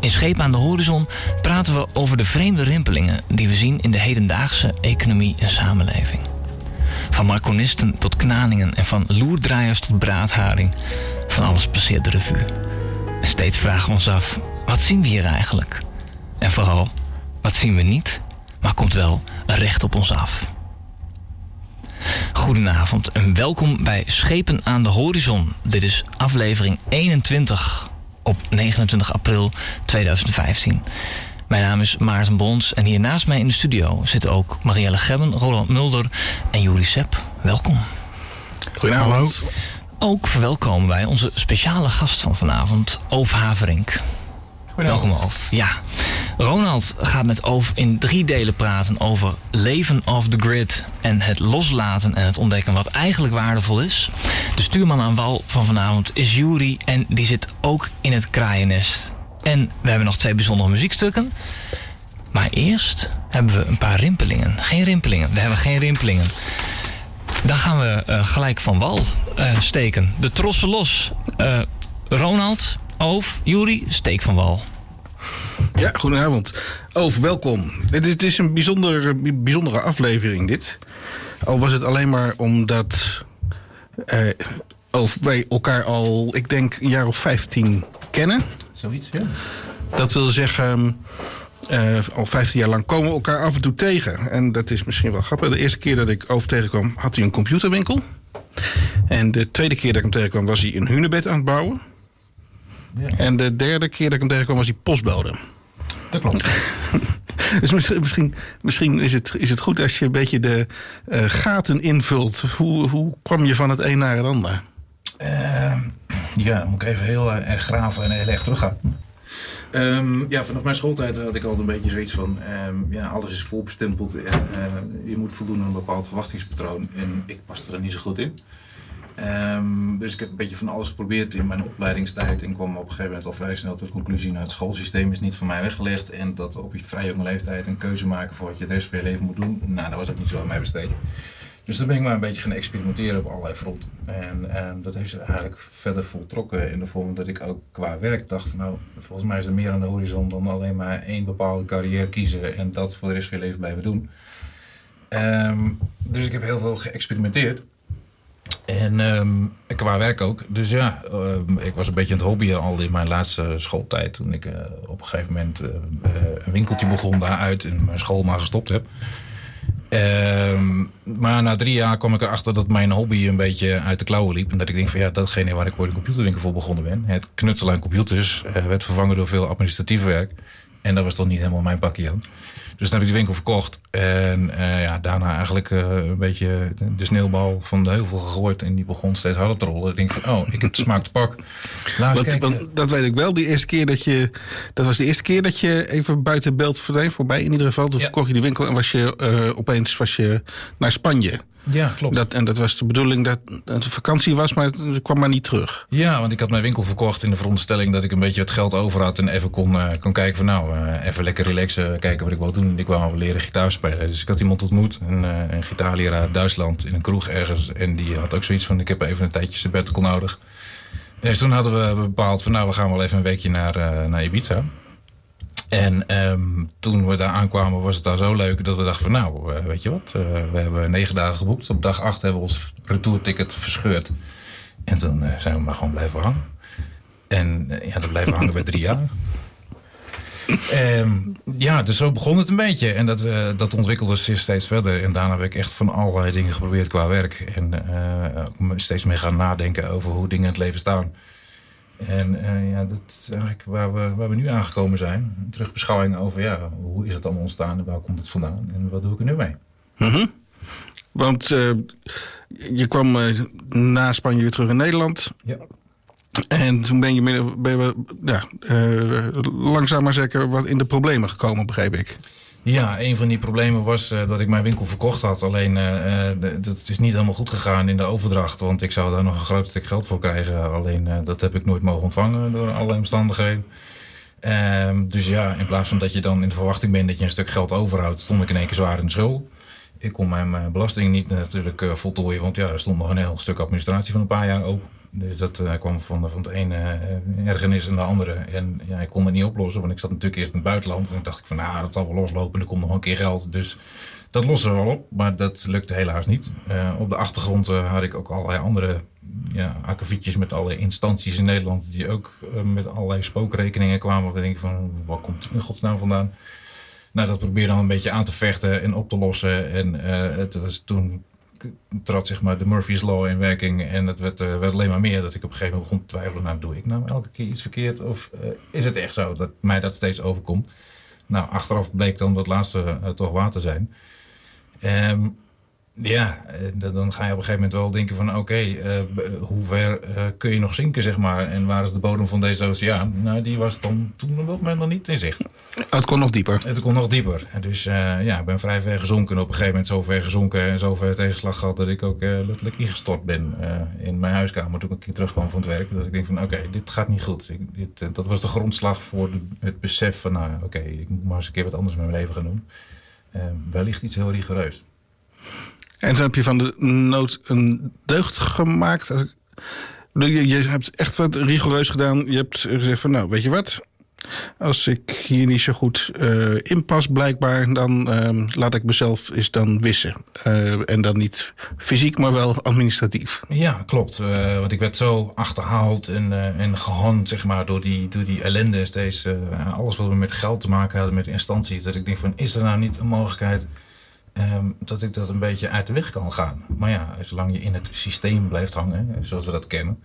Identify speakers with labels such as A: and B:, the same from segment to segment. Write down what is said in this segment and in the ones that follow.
A: In Scheep aan de Horizon praten we over de vreemde rimpelingen die we zien in de hedendaagse economie en samenleving. Van marconisten tot knaningen en van loerdraaiers tot braadharing. Van alles passeert de revue. En steeds vragen we ons af: wat zien we hier eigenlijk? En vooral, wat zien we niet, maar komt wel recht op ons af? Goedenavond en welkom bij Schepen aan de Horizon. Dit is aflevering 21 op 29 april 2015. Mijn naam is Maarten Bons en hier naast mij in de studio zitten ook Marielle Gebben, Roland Mulder en Juri Sepp. Welkom.
B: Goedenavond.
A: Ook verwelkomen wij onze speciale gast van vanavond, Oof Haverink. Welkom Oof. Ja. Ronald gaat met Oof in drie delen praten over leven off the grid en het loslaten en het ontdekken wat eigenlijk waardevol is. De stuurman aan wal van vanavond is Juri en die zit ook in het kraaiennest. En we hebben nog twee bijzondere muziekstukken. Maar eerst hebben we een paar rimpelingen. Geen rimpelingen, we hebben geen rimpelingen. Dan gaan we uh, gelijk van wal uh, steken. De trossen los. Uh, Ronald, Oof, Juri, steek van wal.
B: Ja, goedenavond. Oof, welkom. Dit is een bijzondere, bijzondere aflevering, dit. Al was het alleen maar omdat uh, Oof, wij elkaar al, ik denk, een jaar of 15 kennen.
C: Zoiets, ja.
B: Dat wil zeggen, uh, al 15 jaar lang komen we elkaar af en toe tegen. En dat is misschien wel grappig. De eerste keer dat ik Oof tegenkwam, had hij een computerwinkel. En de tweede keer dat ik hem tegenkwam, was hij een hunebed aan het bouwen. Ja. En de derde keer dat ik hem tegenkwam, was hij postbode.
C: Dat klopt.
B: dus misschien, misschien is, het, is het goed als je een beetje de uh, gaten invult. Hoe, hoe kwam je van het een naar het ander?
C: Uh, ja, dan moet ik even heel uh, erg graven en heel erg teruggaan. Um, ja, vanaf mijn schooltijd had ik altijd een beetje zoiets van... Um, ja, alles is voorbestempeld en uh, je moet voldoen aan een bepaald verwachtingspatroon. En ik pas er niet zo goed in. Um, dus ik heb een beetje van alles geprobeerd in mijn opleidingstijd. En kwam op een gegeven moment al vrij snel tot de conclusie: nou, het schoolsysteem is niet voor mij weggelegd. En dat op je vrij jonge leeftijd een keuze maken voor wat je de rest van je leven moet doen. Nou, dat was ook niet zo aan mij besteed. Dus dan ben ik maar een beetje gaan experimenteren op allerlei fronten. En, dat heeft zich eigenlijk verder voltrokken in de vorm dat ik ook qua werk dacht: van, nou, volgens mij is er meer aan de horizon dan alleen maar één bepaalde carrière kiezen en dat voor de rest van je leven blijven doen. Um, dus ik heb heel veel geëxperimenteerd. En um, qua werk ook. Dus ja, um, ik was een beetje aan het hobbyen al in mijn laatste schooltijd. Toen ik uh, op een gegeven moment uh, een winkeltje begon daaruit en mijn school maar gestopt heb. Um, maar na drie jaar kwam ik erachter dat mijn hobby een beetje uit de klauwen liep. En dat ik denk van ja, datgene waar ik ooit een computerwinkel voor begonnen ben. Het knutselen aan computers werd vervangen door veel administratief werk. En dat was toch niet helemaal mijn pakje aan. Dus toen heb ik die winkel verkocht. En uh, ja, daarna eigenlijk uh, een beetje de sneeuwbal van de heuvel gegooid. En die begon steeds harder te rollen. Ik denk van, oh, ik heb de smaak te pak.
B: Want, want, dat weet ik wel. Die eerste keer dat je... Dat was de eerste keer dat je even buiten beeld verdween. Voorbij in ieder geval. Toen ja. verkocht je die winkel en was je uh, opeens was je naar Spanje.
C: Ja, klopt.
B: Dat, en dat was de bedoeling dat het een vakantie was, maar het kwam maar niet terug.
C: Ja, want ik had mijn winkel verkocht in de veronderstelling dat ik een beetje het geld over had en even kon, uh, kon kijken van nou, uh, even lekker relaxen, kijken wat ik wil doen. Ik wou leren gitaar spelen. Dus ik had iemand ontmoet, een, uh, een gitaarleraar uit Duitsland, in een kroeg ergens. En die had ook zoiets van, ik heb even een tijdje sabbatical nodig. Dus toen hadden we bepaald van nou, we gaan wel even een weekje naar, naar Ibiza. En um, toen we daar aankwamen was het daar zo leuk dat we dachten van nou, uh, weet je wat, we hebben negen dagen geboekt. Op dag acht hebben we ons retourticket verscheurd. En toen zijn we maar gewoon blijven hangen. En ja, dat blijven hangen bij drie jaar. Um, ja, dus zo begon het een beetje. En dat, dat ontwikkelde zich steeds verder. En daarna heb ik echt van allerlei dingen geprobeerd qua werk. En steeds meer gaan nadenken over hoe dingen in het leven staan. En uh, ja, dat is eigenlijk waar we, waar we nu aangekomen zijn. Een terugbeschouwing over ja, hoe is het allemaal ontstaan en waar komt het vandaan en wat doe ik er nu mee.
B: Mm -hmm. Want je kwam na Spanje weer terug in Nederland.
C: Ja.
B: En toen ben je, ben ja, uh, langzaam maar zeker wat in de problemen gekomen, begreep ik.
C: Ja, een van die problemen was uh, dat ik mijn winkel verkocht had. Alleen uh, dat is niet helemaal goed gegaan in de overdracht. Want ik zou daar nog een groot stuk geld voor krijgen. Alleen dat heb ik nooit mogen ontvangen door allerlei omstandigheden. Um, dus ja, in plaats van dat je dan in de verwachting bent dat je een stuk geld overhoudt, stond ik in één keer zwaar in de schuld. Ik kon mijn belasting niet natuurlijk voltooien, want ja, er stond nog een heel stuk administratie van een paar jaar open. Dus dat uh, kwam van, van het ene uh, ergernis en de andere. En ja, ik kon het niet oplossen, want ik zat natuurlijk eerst in het buitenland. En dan dacht ik van, nou, dat zal wel loslopen. Er komt nog een keer geld. Dus dat lossen we wel op. Maar dat lukte helaas niet. Uh, op de achtergrond had ik ook allerlei andere ja, akkefietjes met allerlei instanties in Nederland. Die ook met allerlei spookrekeningen kwamen. Waar ik denk van, waar komt het in godsnaam vandaan? Nou, dat probeerde dan een beetje aan te vechten en op te lossen. En het was toen trad zeg maar de Murphy's Law in werking. En het werd, uh, werd, alleen maar meer dat ik op een gegeven moment begon te twijfelen. Nou, doe ik nou elke keer iets verkeerd? Of uh, is het echt zo dat mij dat steeds overkomt? Nou, achteraf bleek dan dat laatste uh, toch waar te zijn. Um, ja, eh, dan ga je op een gegeven moment wel denken van... oké, okay, uh, hoe ver uh, kun je nog zinken, zeg maar? En waar is de bodem van deze oceaan? Nou, die was dan toen op dat moment nog niet in zicht.
B: Het kon nog dieper?
C: Het kon nog dieper. Dus ja, ik ben vrij ver gezonken. En op een gegeven moment zo ver gezonken en zo ver tegenslag gehad... dat ik ook letterlijk ingestort ben in mijn huiskamer toen ik een terugkwam van het werk. Dat ik denk van oké, okay, dit gaat niet goed. Ik, dit, dat was de grondslag voor de, het besef van... nou, oké, okay, ik moet maar eens een keer wat anders met mijn leven gaan doen. wellicht iets heel rigoureus.
B: En zo heb je van de nood een deugd gemaakt. Je, je hebt echt wat rigoureus gedaan. Je hebt gezegd van nou, weet je wat? Als ik hier niet zo goed uh, in pas, blijkbaar, dan uh, laat ik mezelf eens dan wissen. Uh, en dan niet fysiek, maar wel administratief.
C: Ja, klopt. Uh, want ik werd zo achterhaald en, en gehand zeg maar, door, die, door die ellende. Steeds alles wat we met geld te maken hadden, met instanties. Dat ik denk van, is er nou niet een mogelijkheid Um, dat ik dat een beetje uit de weg kan gaan. Maar ja, zolang je in het systeem blijft hangen, zoals we dat kennen,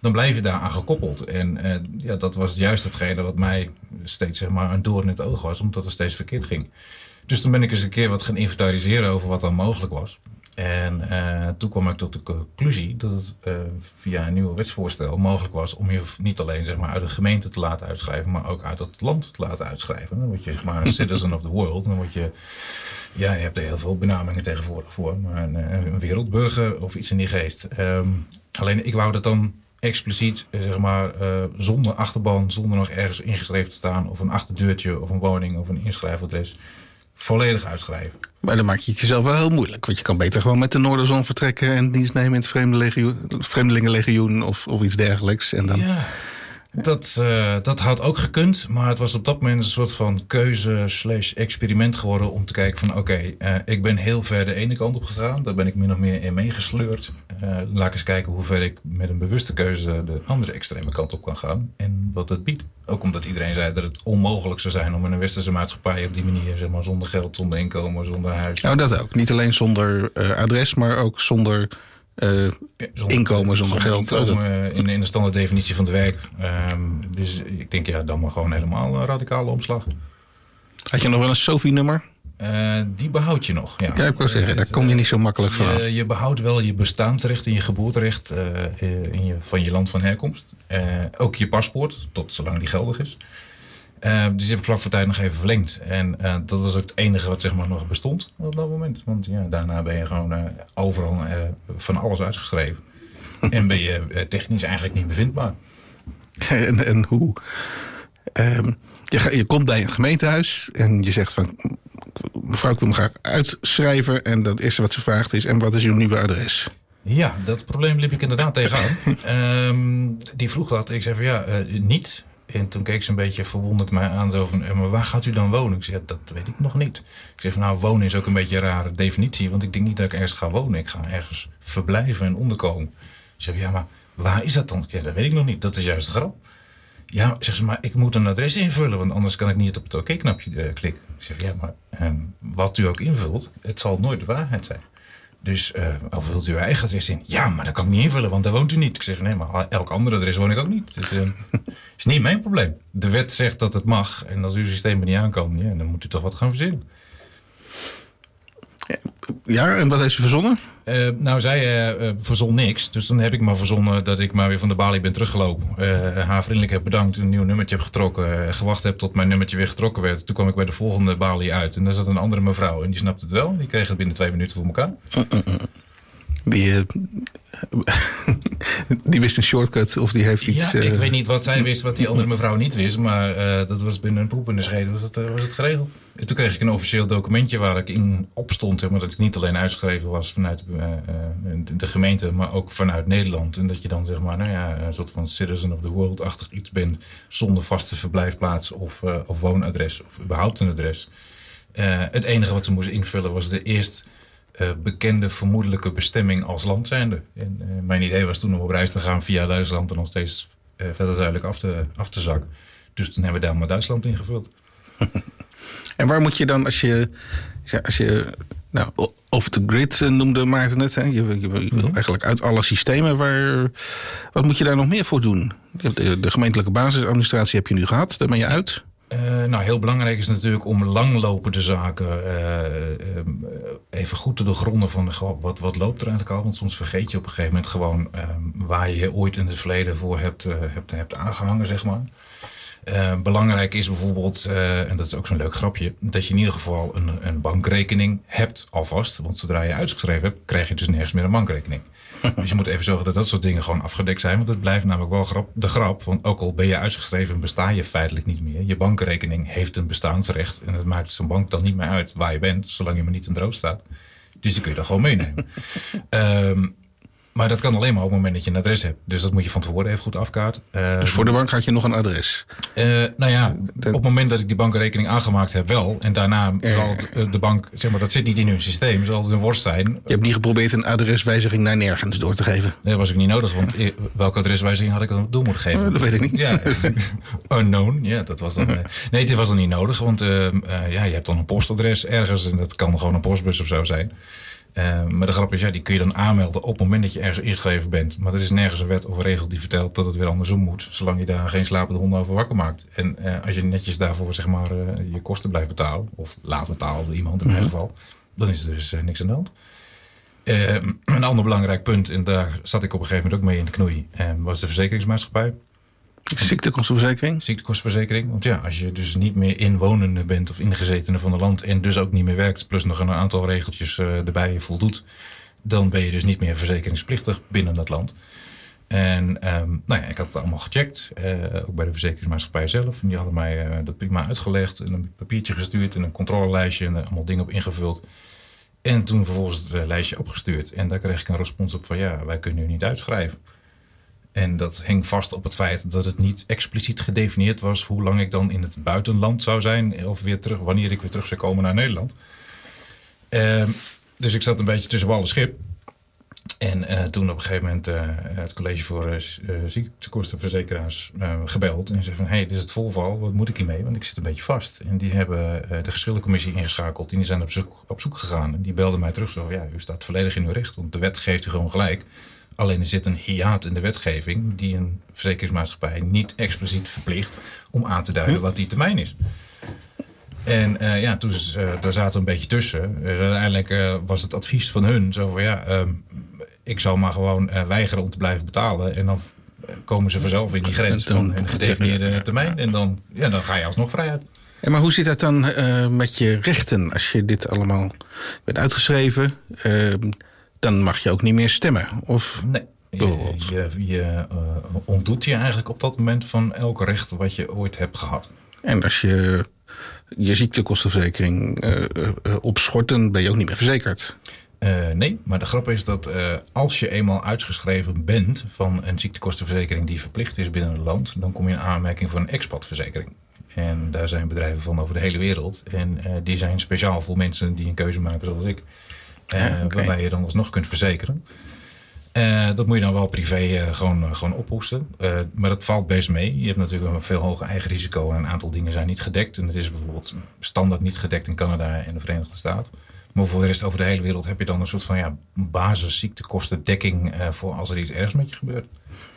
C: dan blijf je daar aan gekoppeld. En uh, ja, dat was juist hetgene wat mij steeds zeg maar, een door in het oog was, omdat het steeds verkeerd ging. Dus toen ben ik eens een keer wat gaan inventariseren over wat dan mogelijk was. En uh, toen kwam ik tot de conclusie dat het uh, via een nieuw wetsvoorstel mogelijk was om je niet alleen zeg maar, uit de gemeente te laten uitschrijven, maar ook uit het land te laten uitschrijven. Dan word je zeg maar, een citizen of the world. Dan word je ja, je hebt er heel veel benamingen tegenwoordig voor. Maar een, eh, een wereldburger of iets in die geest. Um, alleen ik wou dat dan expliciet, eh, zeg maar, uh, zonder achterban, zonder nog ergens ingeschreven te staan. Of een achterdeurtje of een woning of een inschrijfadres. Volledig uitschrijven.
B: Maar dan maak je het jezelf wel heel moeilijk. Want je kan beter gewoon met de Noorderzon vertrekken en dienst nemen in het Vreemdelingenlegioen of, of iets dergelijks. En dan...
C: Ja. Dat, uh, dat had ook gekund, maar het was op dat moment een soort van keuze slash experiment geworden om te kijken van oké, okay, uh, ik ben heel ver de ene kant op gegaan, daar ben ik min of meer in meegesleurd. Uh, laat ik eens kijken hoe ver ik met een bewuste keuze de andere extreme kant op kan gaan en wat het biedt. Ook omdat iedereen zei dat het onmogelijk zou zijn om in een westerse maatschappij op die manier, zeg maar, zonder geld, zonder inkomen, zonder huis.
B: Nou, dat ook. Niet alleen zonder adres, maar ook zonder uh, zonder, inkomen zonder, geld.
C: Inkomen in, in de standaarddefinitie van het werk. Um, dus ik denk, ja, dan maar gewoon helemaal een radicale omslag.
B: Had je nog wel een Sophie-nummer?
C: Uh, die behoud je nog. Ja,
B: ja ik zeggen, daar kom je niet zo makkelijk van.
C: Je, je behoudt wel je bestaansrecht en je geboorterecht in je, van je land van herkomst. ook je paspoort, tot zolang die geldig is. Uh, dus die heb ik vlak voor tijd nog even verlengd. En uh, dat was ook het enige wat zeg maar, nog bestond op dat moment. Want ja, daarna ben je gewoon uh, overal van alles uitgeschreven. en ben je technisch eigenlijk niet bevindbaar.
B: En, en hoe? Um, je, je komt bij een gemeentehuis en je zegt van... mevrouw, ik wil me graag uitschrijven. En dat eerste wat ze vraagt is... en wat is uw nieuwe adres?
C: Ja, dat probleem liep ik inderdaad tegenaan. um, die vroeg dat. Ik zei van ja, niet... En toen keek ze een beetje verwonderd mij aan. Zo van, maar waar gaat u dan wonen? Ik zei, dat weet ik nog niet. Ik zeg van, nou, wonen is ook een beetje een rare definitie. Want ik denk niet dat ik ergens ga wonen. Ik ga ergens verblijven en onderkomen. Ze zei, ja, maar waar is dat dan? Zeg, dat weet ik nog niet. Dat is juist de grap. Ja, zeg ze, maar ik moet een adres invullen. Want anders kan ik niet op het oké-knopje uh, klikken. Ik zeg, ja, maar eh, wat u ook invult, het zal nooit de waarheid zijn. Dus, uh, of wilt u uw eigen adres in? Ja, maar dat kan ik niet invullen, want daar woont u niet. Ik zeg, nee, maar elk andere adres woon ik ook niet. Dus, uh, is niet mijn probleem. De wet zegt dat het mag. En als uw systeem er niet aankomt, ja, dan moet u toch wat gaan verzinnen.
B: Ja, en wat heeft ze verzonnen?
C: Uh, nou, zij uh, verzon niks. Dus dan heb ik maar verzonnen dat ik maar weer van de balie ben teruggelopen. haar vriendelijk heb bedankt, een nieuw nummertje heb getrokken. gewacht heb tot mijn nummertje weer getrokken werd. Toen kwam ik bij de volgende balie uit. En daar zat een andere mevrouw. En die snapte het wel. Die kreeg het binnen twee minuten voor elkaar.
B: Die, die wist een shortcut of die heeft iets...
C: Ja, ik weet niet wat zij wist, wat die andere mevrouw niet wist. Maar dat was binnen een poep in de schede was het, was het geregeld. En toen kreeg ik een officieel documentje waar ik in opstond, zeg maar, dat ik niet alleen uitgeschreven was vanuit de gemeente, maar ook vanuit Nederland. En dat je dan zeg maar, nou ja, een soort van citizen of the world-achtig iets bent, zonder vaste verblijfplaats of, of woonadres of überhaupt een adres. het enige wat ze moesten invullen was de eerst bekende vermoedelijke bestemming als land zijnde. En mijn idee was toen om op reis te gaan via Duitsland en nog steeds verder duidelijk af te, af te zakken. Dus toen hebben we daar maar Duitsland ingevuld.
B: En waar moet je dan, als je, als je nou, over de grid eh, noemde Maarten het, hè? Je, je, je wil mhm. eigenlijk uit alle systemen, waar, wat moet je daar nog meer voor doen? De, de gemeentelijke basisadministratie heb je nu gehad, daar ben je uit.
C: Uh, nou, heel belangrijk is natuurlijk om langlopende zaken uh, even goed te doorgronden van wat, wat loopt er eigenlijk al. Want soms vergeet je op een gegeven moment gewoon waar je ooit in het verleden voor hebt, hebt, hebt aangehangen, zeg maar. Belangrijk is bijvoorbeeld, en dat is ook zo'n leuk grapje, dat je in ieder geval een, een, bankrekening hebt alvast. Want zodra je uitgeschreven hebt, krijg je dus nergens meer een bankrekening. dus je moet even zorgen dat dat soort dingen gewoon afgedekt zijn. Want het blijft namelijk wel grap, de grap. Want ook al ben je uitgeschreven, besta je feitelijk niet meer. Je bankrekening heeft een bestaansrecht. En het maakt zo'n bank dan niet meer uit waar je bent, zolang je maar niet in rood staat. Dus die kun je dan gewoon meenemen. um, Maar dat kan alleen maar op het moment dat je een adres hebt. Dus dat moet je van tevoren even goed afkaarten.
B: Uh, dus voor de bank had je nog een adres?
C: Uh, nou ja, op het moment dat ik die bankrekening aangemaakt heb wel. En daarna zal het, eh, de bank, zeg maar, dat zit niet in hun systeem. zal het een worst zijn.
B: Je hebt niet geprobeerd een adreswijziging naar nergens door te geven?
C: Nee, dat was ook niet nodig. Want welke adreswijziging had ik dan door moeten geven?
B: dat weet ik niet.
C: Ja, unknown. Ja, dat was dan... nee, dit was dan niet nodig. Want ja, je hebt dan een postadres ergens. En dat kan gewoon een postbus of zo zijn. Uh, maar de grap is, ja, die kun je dan aanmelden op het moment dat je ergens ingeschreven bent. Maar er is nergens een wet of een regel die vertelt dat het weer andersom moet. Zolang je daar geen slapende honden over wakker maakt. En uh, als je netjes daarvoor zeg maar, uh, je kosten blijft betalen. Of laat betalen door iemand in mijn mhm. geval. Dan is er dus niks aan de hand. een ander belangrijk punt, en daar zat ik op een gegeven moment ook mee in de knoei. was de verzekeringsmaatschappij.
B: Ziektekostenverzekering?
C: Ziektekostenverzekering. Want ja, als je dus niet meer inwonende bent of ingezetene van het land en dus ook niet meer werkt, plus nog een aantal regeltjes uh, erbij voldoet, dan ben je dus niet meer verzekeringsplichtig binnen dat land. En um, nou ja, ik had het allemaal gecheckt, uh, ook bij de verzekeringsmaatschappij zelf. En die hadden mij uh, dat prima uitgelegd en een papiertje gestuurd en een controlelijstje en allemaal dingen op ingevuld. En toen vervolgens het lijstje opgestuurd. En daar kreeg ik een respons op van ja, wij kunnen u niet uitschrijven. En dat hing vast op het feit dat het niet expliciet gedefinieerd was hoe lang ik dan in het buitenland zou zijn. Of weer terug, wanneer ik weer terug zou komen naar Nederland. Uh, dus ik zat een beetje tussen wal en schip. En uh, toen op een gegeven moment uh, het college voor uh, ziektekostenverzekeraars gebeld. En zei van, hey, dit is het volval, wat moet ik hiermee? Want ik zit een beetje vast. En die hebben de geschillencommissie ingeschakeld. En die zijn op zoek, op zoek gegaan. En die belden mij terug. Zo van, ja, u staat volledig in uw recht. Want de wet geeft u gewoon gelijk. Alleen er zit een hiaat in de wetgeving die een verzekeringsmaatschappij niet expliciet verplicht om aan te duiden wat die termijn is. En uh, ja, toen uh, daar zaten we een beetje tussen. Dus uiteindelijk uh, was het advies van hun zo van ja, ehm, ik zou maar gewoon weigeren om te blijven betalen. En dan komen ze vanzelf in die grens van een gedefinieerde termijn. En dan, ja, dan ga je alsnog vrij uit.
B: En maar hoe zit dat dan met je rechten als je dit allemaal bent uitgeschreven? Dan mag je ook niet meer stemmen. Of
C: nee. Je, je, uh, ontdoet je eigenlijk op dat moment van elk recht wat je ooit hebt gehad.
B: En als je je ziektekostenverzekering uh, uh, opschort, dan ben je ook niet meer verzekerd.
C: nee, maar de grap is dat als je eenmaal uitgeschreven bent van een ziektekostenverzekering die verplicht is binnen het land, dan kom je in aanmerking voor een expatverzekering. En daar zijn bedrijven van over de hele wereld. En die zijn speciaal voor mensen die een keuze maken zoals ik. Uh, Waarbij je dan alsnog kunt verzekeren. Uh, dat moet je dan wel privé uh, gewoon, gewoon ophoesten. maar dat valt best mee. Je hebt natuurlijk een veel hoger eigen risico en een aantal dingen zijn niet gedekt. En het is bijvoorbeeld standaard niet gedekt in Canada en de Verenigde Staten. Maar voor de rest over de hele wereld heb je dan een soort van ja, basisziektekostendekking uh, voor als er iets ergs met je gebeurt.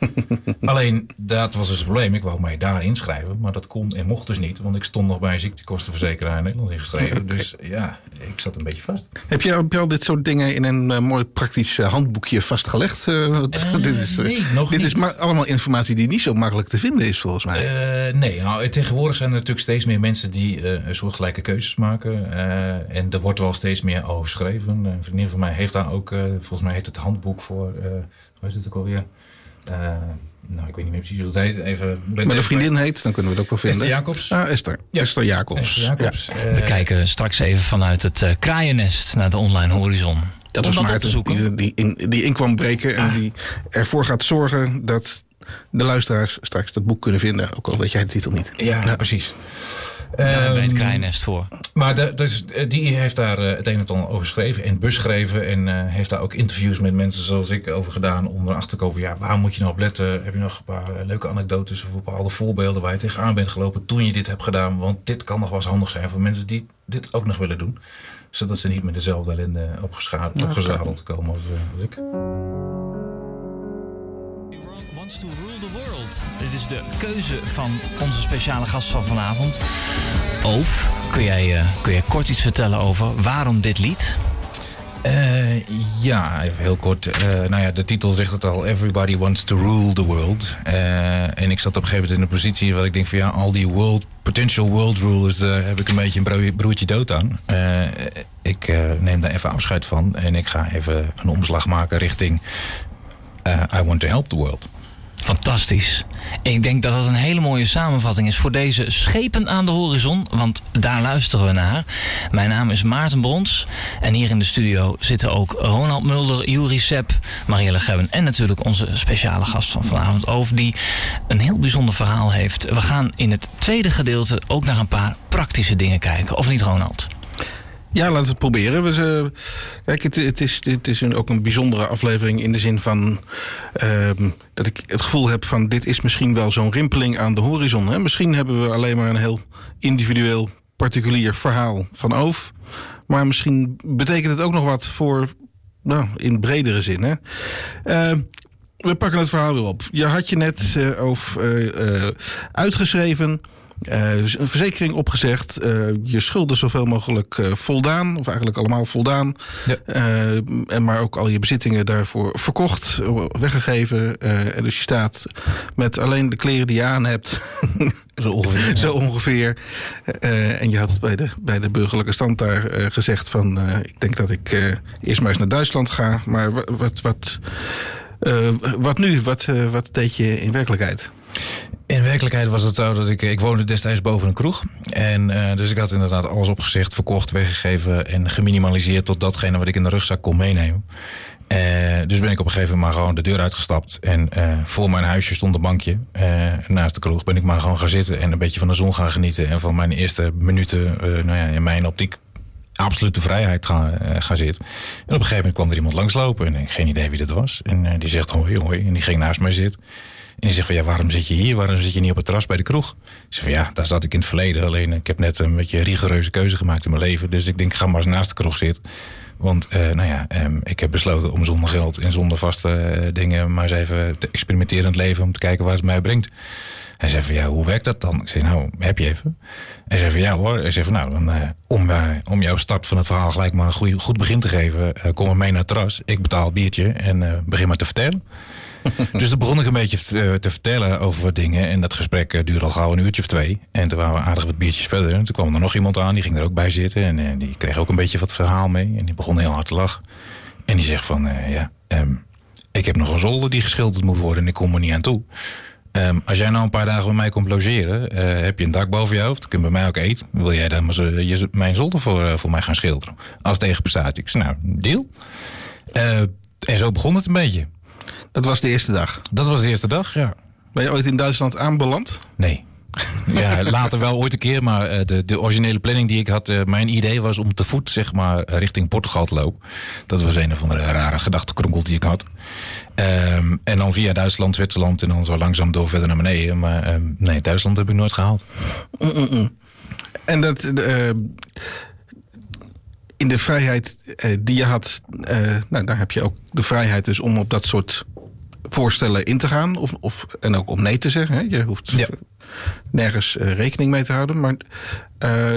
C: Alleen dat was dus het probleem. Ik wou mij daar inschrijven, maar dat kon en mocht dus niet, want ik stond nog bij een ziektekostenverzekeraar in Nederland ingeschreven. Dus ja, ik zat een beetje vast.
B: Heb je, heb je al dit soort dingen in een uh, mooi praktisch uh, handboekje vastgelegd? Uh,
C: dit is, nee, nog
B: dit
C: niet.
B: is maar allemaal informatie die niet zo makkelijk te vinden is, volgens mij.
C: nee, nou, tegenwoordig zijn er natuurlijk steeds meer mensen die een soortgelijke keuzes maken. en er wordt wel steeds meer over geschreven. Een vriendin van mij heeft daar ook, volgens mij heet het handboek voor, hoe heet het ook alweer? Nou, ik weet niet meer precies hoe het heet. Even,
B: maar de vriendin heet, dan kunnen we het ook wel vinden.
C: Esther Jacobs.
B: Ah, Esther. Ja. Esther Jacobs.
C: Esther Jacobs.
A: Ja. Uh, we kijken straks even vanuit het uh, kraaiennest naar de online horizon.
B: Dat was Maarten die, die, in, die in kwam breken en ah. die ervoor gaat zorgen dat de luisteraars straks dat boek kunnen vinden. Ook al weet jij de titel niet.
C: Ja, ja. precies.
A: Daar hebben wij het kraaiennest voor.
C: Maar de, dus, die heeft daar uh, het een en ander over geschreven. En beschreven. En uh, heeft daar ook interviews met mensen zoals ik over gedaan. Om erachter te komen. Ja, waar moet je nou op letten? Heb je nog een paar uh, leuke anekdotes of bepaalde voorbeelden waar je tegenaan bent gelopen toen je dit hebt gedaan? Want dit kan nog wel eens handig zijn voor mensen die dit ook nog willen doen. Zodat ze niet met dezelfde ellende opgezadeld okay. komen als, als ik.
A: Dit is de keuze van onze speciale gast van vanavond. Oof, kun jij, uh, kun jij kort iets vertellen over waarom dit lied?
C: Uh, ja, even heel kort. Uh, nou ja, de titel zegt het al. Everybody wants to rule the world. En ik zat op een gegeven moment in een positie waar ik denk van ja, al die world, potential world rulers, daar heb ik een beetje een broertje dood aan. ik neem daar even afscheid van en ik ga even een omslag maken richting I want to help the world.
A: Fantastisch. Ik denk dat dat een hele mooie samenvatting is voor deze schepen aan de horizon, want daar luisteren we naar. Mijn naam is Maarten Brons en hier in de studio zitten ook Ronald Mulder, Juri Sepp, Marielle Gebben en natuurlijk onze speciale gast van vanavond, Over, die een heel bijzonder verhaal heeft. We gaan in het tweede gedeelte ook naar een paar praktische dingen kijken, of niet Ronald?
B: Ja, laten we het proberen. We, kijk, het, is, het is ook een bijzondere aflevering in de zin van uh, dat ik het gevoel heb van dit is misschien wel zo'n rimpeling aan de horizon. Hè? Misschien hebben we alleen maar een heel individueel, particulier verhaal van Oof. Maar misschien betekent het ook nog wat voor, nou, in bredere zin. Hè? Uh, we pakken het verhaal weer op. Je had je net uh, over uh, uitgeschreven. Uh, een verzekering opgezegd, uh, je schulden zoveel mogelijk uh, voldaan, of eigenlijk allemaal voldaan. Ja. en maar ook al je bezittingen daarvoor verkocht, weggegeven. en dus je staat met alleen de kleren die je aan hebt.
C: Zo ongeveer.
B: Zo ongeveer. en je had bij de, bij de burgerlijke stand daar gezegd van ik denk dat ik eerst maar eens naar Duitsland ga. Maar wat, wat, wat, wat nu? Wat, wat deed je in werkelijkheid?
C: In werkelijkheid was het zo dat ik... Ik woonde destijds boven een kroeg. En uh, dus ik had inderdaad alles opgezegd, verkocht, weggegeven... en geminimaliseerd tot datgene wat ik in de rugzak kon meenemen. Uh, dus ben ik op een gegeven moment maar gewoon de deur uitgestapt. En voor mijn huisje stond een bankje naast de kroeg. Ben ik maar gewoon gaan zitten en een beetje van de zon gaan genieten. En van mijn eerste minuten, nou ja, in mijn optiek absolute vrijheid gaan, gaan zitten. En op een gegeven moment kwam er iemand langslopen. En geen idee wie dat was. En die zegt hoi, hoi. En die ging naast mij zitten. En die zegt van ja, waarom zit je hier? Waarom zit je niet op het terras bij de kroeg? Ik zeg van ja, daar zat ik in het verleden. Alleen ik heb net een beetje rigoureuze keuze gemaakt in mijn leven. Dus ik denk, ga maar eens naast de kroeg zitten. Want uh, nou ja, um, ik heb besloten om zonder geld en zonder vaste uh, dingen maar eens even te experimenteren in het leven om te kijken waar het mij brengt. Hij zei van ja, hoe werkt dat dan? Ik zei nou, heb je even? Hij zei van ja hoor. Hij zei van nou, om, om jouw start van het verhaal gelijk maar een goed begin te geven, kom maar mee naar het terras. Ik betaal biertje en begin maar te vertellen. dus toen begon ik een beetje te, te, vertellen over wat dingen. En dat gesprek uh, duurde al gauw een uurtje of twee. En toen waren we aardig wat biertjes verder. En toen kwam er nog iemand aan, die ging er ook bij zitten. En uh, die kreeg ook een beetje wat verhaal mee. En die begon heel hard te lachen. En die zegt van, ja, um, ik heb nog een zolder die geschilderd moet worden. En ik kom er niet aan toe. Um, als jij nou een paar dagen bij mij komt logeren, heb je een dak boven je hoofd, kun je bij mij ook eten. Wil jij dan maar je, mijn zolder voor, voor mij gaan schilderen? Als tegenprestatie. Ik zei, nou, deal. en zo begon het een beetje.
B: Dat was de eerste dag?
C: Dat was de eerste dag, ja.
B: Ben je ooit in Duitsland aanbeland?
C: Nee. ja, later wel ooit een keer, maar eh, de, de originele planning die ik had, uh, mijn idee was om te voet zeg maar richting Portugal te lopen. Dat was een of andere rare gedachtenkronkel die ik had. Um, en dan via Duitsland, Zwitserland en dan zo langzaam door verder naar beneden. Maar um, nee, Duitsland heb ik nooit gehaald.
B: Mm -mm. En dat, uh, in de vrijheid uh, die je had, uh, nou, daar heb je ook de vrijheid dus om op dat soort voorstellen in te gaan. Of, of, en ook om nee te zeggen. Hè? Je hoeft,
C: ja.
B: nergens rekening mee te houden. Maar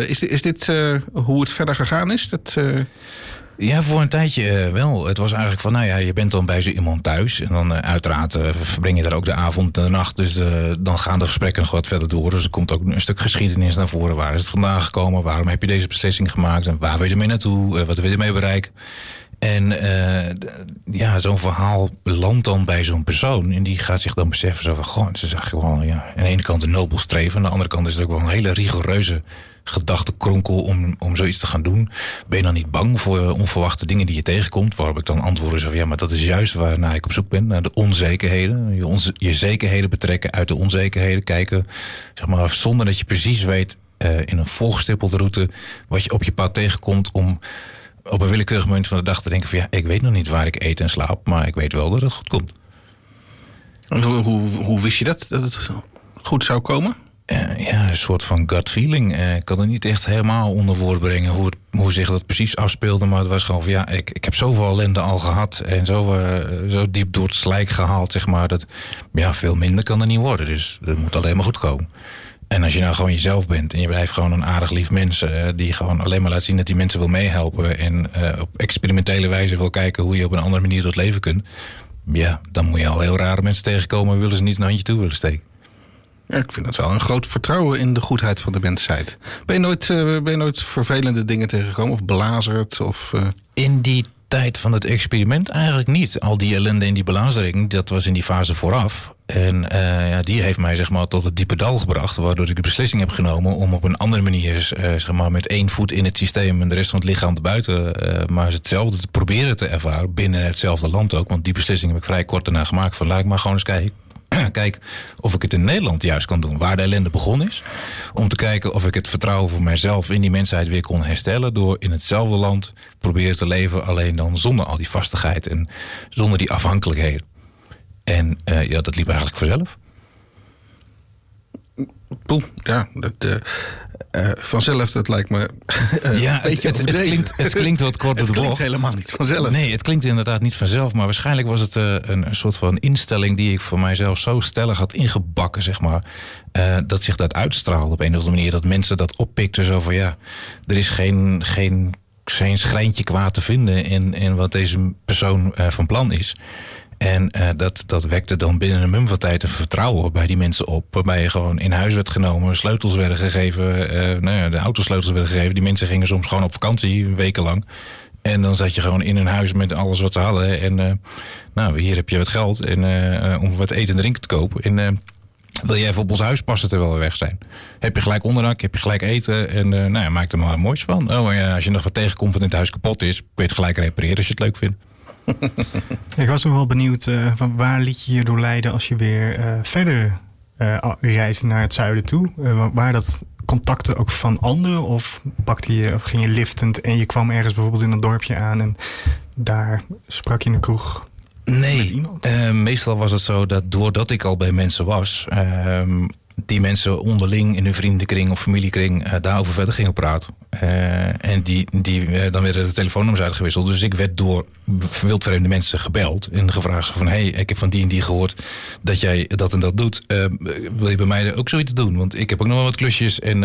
B: is, is dit hoe het verder gegaan is? Dat,
C: ja, voor een tijdje wel. Het was eigenlijk van, nou ja, je bent dan bij zo iemand thuis. En dan uiteraard verbreng je daar ook de avond en de nacht. Dus dan gaan de gesprekken nog wat verder door. Dus er komt ook een stuk geschiedenis naar voren. Waar is het vandaan gekomen? Waarom heb je deze beslissing gemaakt? En waar wil je ermee naartoe? wat wil je ermee bereiken? En ja, zo'n verhaal landt dan bij zo'n persoon. En die gaat zich dan beseffen zo van... Goh, is eigenlijk wel ja, aan de ene kant een nobel streven. Aan de andere kant is het ook wel een hele rigoureuze gedachtenkronkel om, om zoiets te gaan doen. Ben je dan niet bang voor onverwachte dingen die je tegenkomt? Waarop ik dan antwoorden van... Ja, maar dat is juist waarnaar ik op zoek ben. Naar de onzekerheden. Je, je zekerheden betrekken uit de onzekerheden. Kijken, zeg maar, zonder dat je precies weet... Uh, in een volgestippelde route... wat je op je pad tegenkomt om op een willekeurig moment van de dag te denken van ja, ik weet nog niet waar ik eet en slaap, maar ik weet wel dat het goed komt.
B: Hoe, hoe, hoe wist je dat, dat het goed zou komen?
C: Uh, ja, een soort van gut feeling. Uh, ik kan er niet echt helemaal onder woord brengen hoe, hoe zich dat precies afspeelde. Maar het was gewoon van ja, ik, ik heb zoveel ellende al gehad. En zo, uh, zo diep door het slijk gehaald, zeg maar. Dat ja, veel minder kan er niet worden. Dus dat moet alleen maar goed komen. En als je nou gewoon jezelf bent en je blijft gewoon een aardig lief mens... Die gewoon alleen maar laat zien dat die mensen wil meehelpen... en op experimentele wijze wil kijken hoe je op een andere manier door het leven kunt... ja, dan moet je al heel rare mensen tegenkomen... willen ze niet een handje toe willen steken.
B: Ja, ik vind dat wel een groot vertrouwen in de goedheid van de mensheid. Ben je nooit, uh, ben je nooit vervelende dingen tegengekomen of belazerd? Of,
C: In die tijd van het experiment eigenlijk niet. Al die ellende in die belazering, dat was in die fase vooraf. En uh, ja, die heeft mij zeg maar, tot het diepe dal gebracht. Waardoor ik de beslissing heb genomen om op een andere manier, uh, zeg maar, met één voet in het systeem en de rest van het lichaam buiten, maar hetzelfde te proberen te ervaren binnen hetzelfde land ook. Want die beslissing heb ik vrij kort daarna gemaakt. Van laat ik maar gewoon eens kijken. Kijk of ik het in Nederland juist kan doen, waar de ellende begonnen is. Om te kijken of ik het vertrouwen voor mijzelf in die mensheid weer kon herstellen. Door in hetzelfde land proberen te leven, alleen dan zonder al die vastigheid en zonder die afhankelijkheden. En uh, ja, dat liep eigenlijk vanzelf.
B: Poeh, ja, dat, uh, uh, vanzelf, dat lijkt me.
C: ja, het, het, het, klinkt, het klinkt wat kort
B: Het
C: klinkt
B: helemaal niet vanzelf.
C: Nee, het klinkt inderdaad niet vanzelf. Maar waarschijnlijk was het uh, een, een, soort van instelling die ik voor mijzelf zo stellig had ingebakken, zeg maar. Uh, dat zich dat uitstraalde op een of andere manier. Dat mensen dat oppikten. Zo van ja, er is geen, geen, geen schrijntje kwaad te vinden in, in wat deze persoon van plan is. En uh, dat, dat wekte dan binnen een mum van tijd een vertrouwen bij die mensen op. Waarbij je gewoon in huis werd genomen, sleutels werden gegeven. Uh, nou ja, de autosleutels werden gegeven. Die mensen gingen soms gewoon op vakantie, wekenlang. En dan zat je gewoon in een huis met alles wat ze hadden. En uh, nou, hier heb je wat geld en, om wat eten en drinken te kopen. En wil jij even op ons huis passen terwijl we weg zijn? Heb je gelijk onderdak, heb je gelijk eten en nou ja, maak er maar moois van. Oh ja, als je nog wat tegenkomt van het huis kapot is, kun je het gelijk repareren als je het leuk vindt.
D: Ik was nog wel benieuwd, uh, van waar liet je je door leiden als je weer uh, verder uh, reisde naar het zuiden toe? waar dat contacten ook van anderen? Of pakte je, of ging je liftend en je kwam ergens bijvoorbeeld in een dorpje aan en daar sprak je in een kroeg?
C: Nee, meestal was het zo dat doordat ik al bij mensen was, ehm, die mensen onderling in hun vriendenkring of familiekring uh, daarover verder gingen praten. Uh, en die, die, uh, dan werden de telefoonnummers uitgewisseld. Dus ik werd door wildvreemde mensen gebeld en gevraagd van... hey, ik heb van die en die gehoord dat jij dat en dat doet. wil je bij mij ook zoiets doen? Want ik heb ook nog wel wat klusjes en...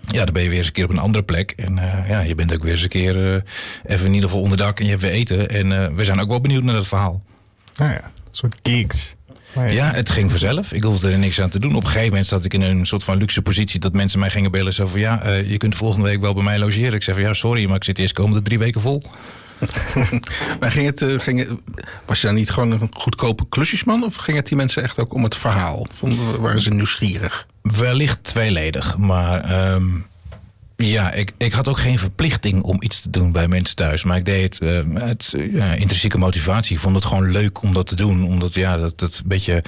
C: ja, dan ben je weer eens een keer op een andere plek. En ja, je bent ook weer eens een keer even in ieder geval onderdak en je hebt weer eten. En we zijn ook wel benieuwd naar dat verhaal.
D: Nou ja, een soort gigs.
C: Ja, het ging vanzelf. Ik hoefde er niks aan te doen. Op een gegeven moment zat ik in een soort van luxe positie dat mensen mij gingen bellen. Zo van ja, uh, je kunt volgende week wel bij mij logeren. Ik zei van ja, sorry, maar ik zit eerst komende drie weken vol.
B: maar ging het, uh, ging het, was je dan niet gewoon een goedkope klusjesman? Of ging het die mensen echt ook om het verhaal? Vonden, waren ze nieuwsgierig?
C: Wellicht tweeledig. Maar um, ja, ik, ik had ook geen verplichting om iets te doen bij mensen thuis. Maar ik deed het uh, met intrinsieke motivatie. Ik vond het gewoon leuk om dat te doen. Omdat ja, dat, dat beetje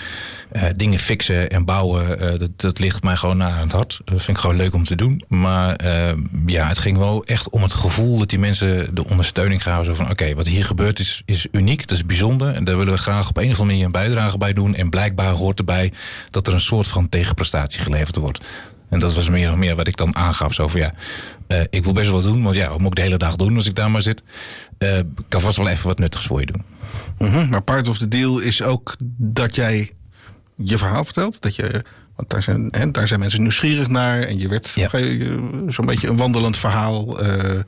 C: uh, dingen fixen en bouwen, uh, dat, dat ligt mij gewoon naar het hart. Dat vind ik gewoon leuk om te doen. Maar ja, het ging wel echt om het gevoel dat die mensen de ondersteuning gaan Zo van oké, wat hier gebeurt is, is uniek, dat is bijzonder. En daar willen we graag op een of andere manier een bijdrage bij doen. En blijkbaar hoort erbij dat er een soort van tegenprestatie geleverd wordt. En dat was meer of meer wat ik dan aangaf. Zo van ja, uh, ik wil best wel doen. Want ja, wat moet ik de hele dag doen als ik daar maar zit? Uh, ik kan vast wel even wat nuttigs voor je doen.
B: Mm -hmm. Maar part of the deal is ook dat jij je verhaal vertelt. Dat je Want daar zijn, hè, daar zijn mensen nieuwsgierig naar. En je werd
C: Ja.
B: zo'n beetje een wandelend verhaal. eh,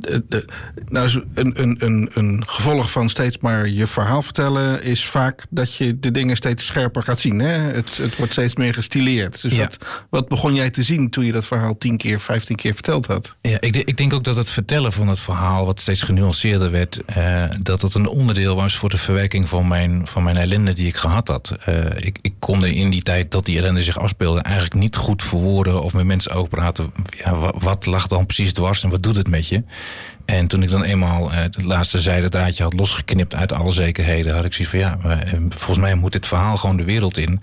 B: de- de- nou, een, een, een, een gevolg van steeds maar je verhaal vertellen is vaak dat je de dingen steeds scherper gaat zien. Hè? Het, het wordt steeds meer gestileerd. Dus
C: Ja.
B: wat, wat begon jij te zien toen je dat verhaal tien keer, vijftien keer verteld had?
C: Ja, ik, ik denk ook dat het vertellen van het verhaal, wat steeds genuanceerder werd, eh, dat het een onderdeel was voor de verwerking van mijn, van mijn ellende die ik gehad had. Eh, ik, ik kon er in die tijd dat die ellende zich afspeelde eigenlijk niet goed verwoorden of met mensen over praten. Ja, wat, wat lag dan precies dwars en wat doet het met je? En toen ik dan eenmaal eh, het laatste zijdraadje had losgeknipt uit alle zekerheden, had ik zoiets van ja, eh, volgens mij moet dit verhaal gewoon de wereld in.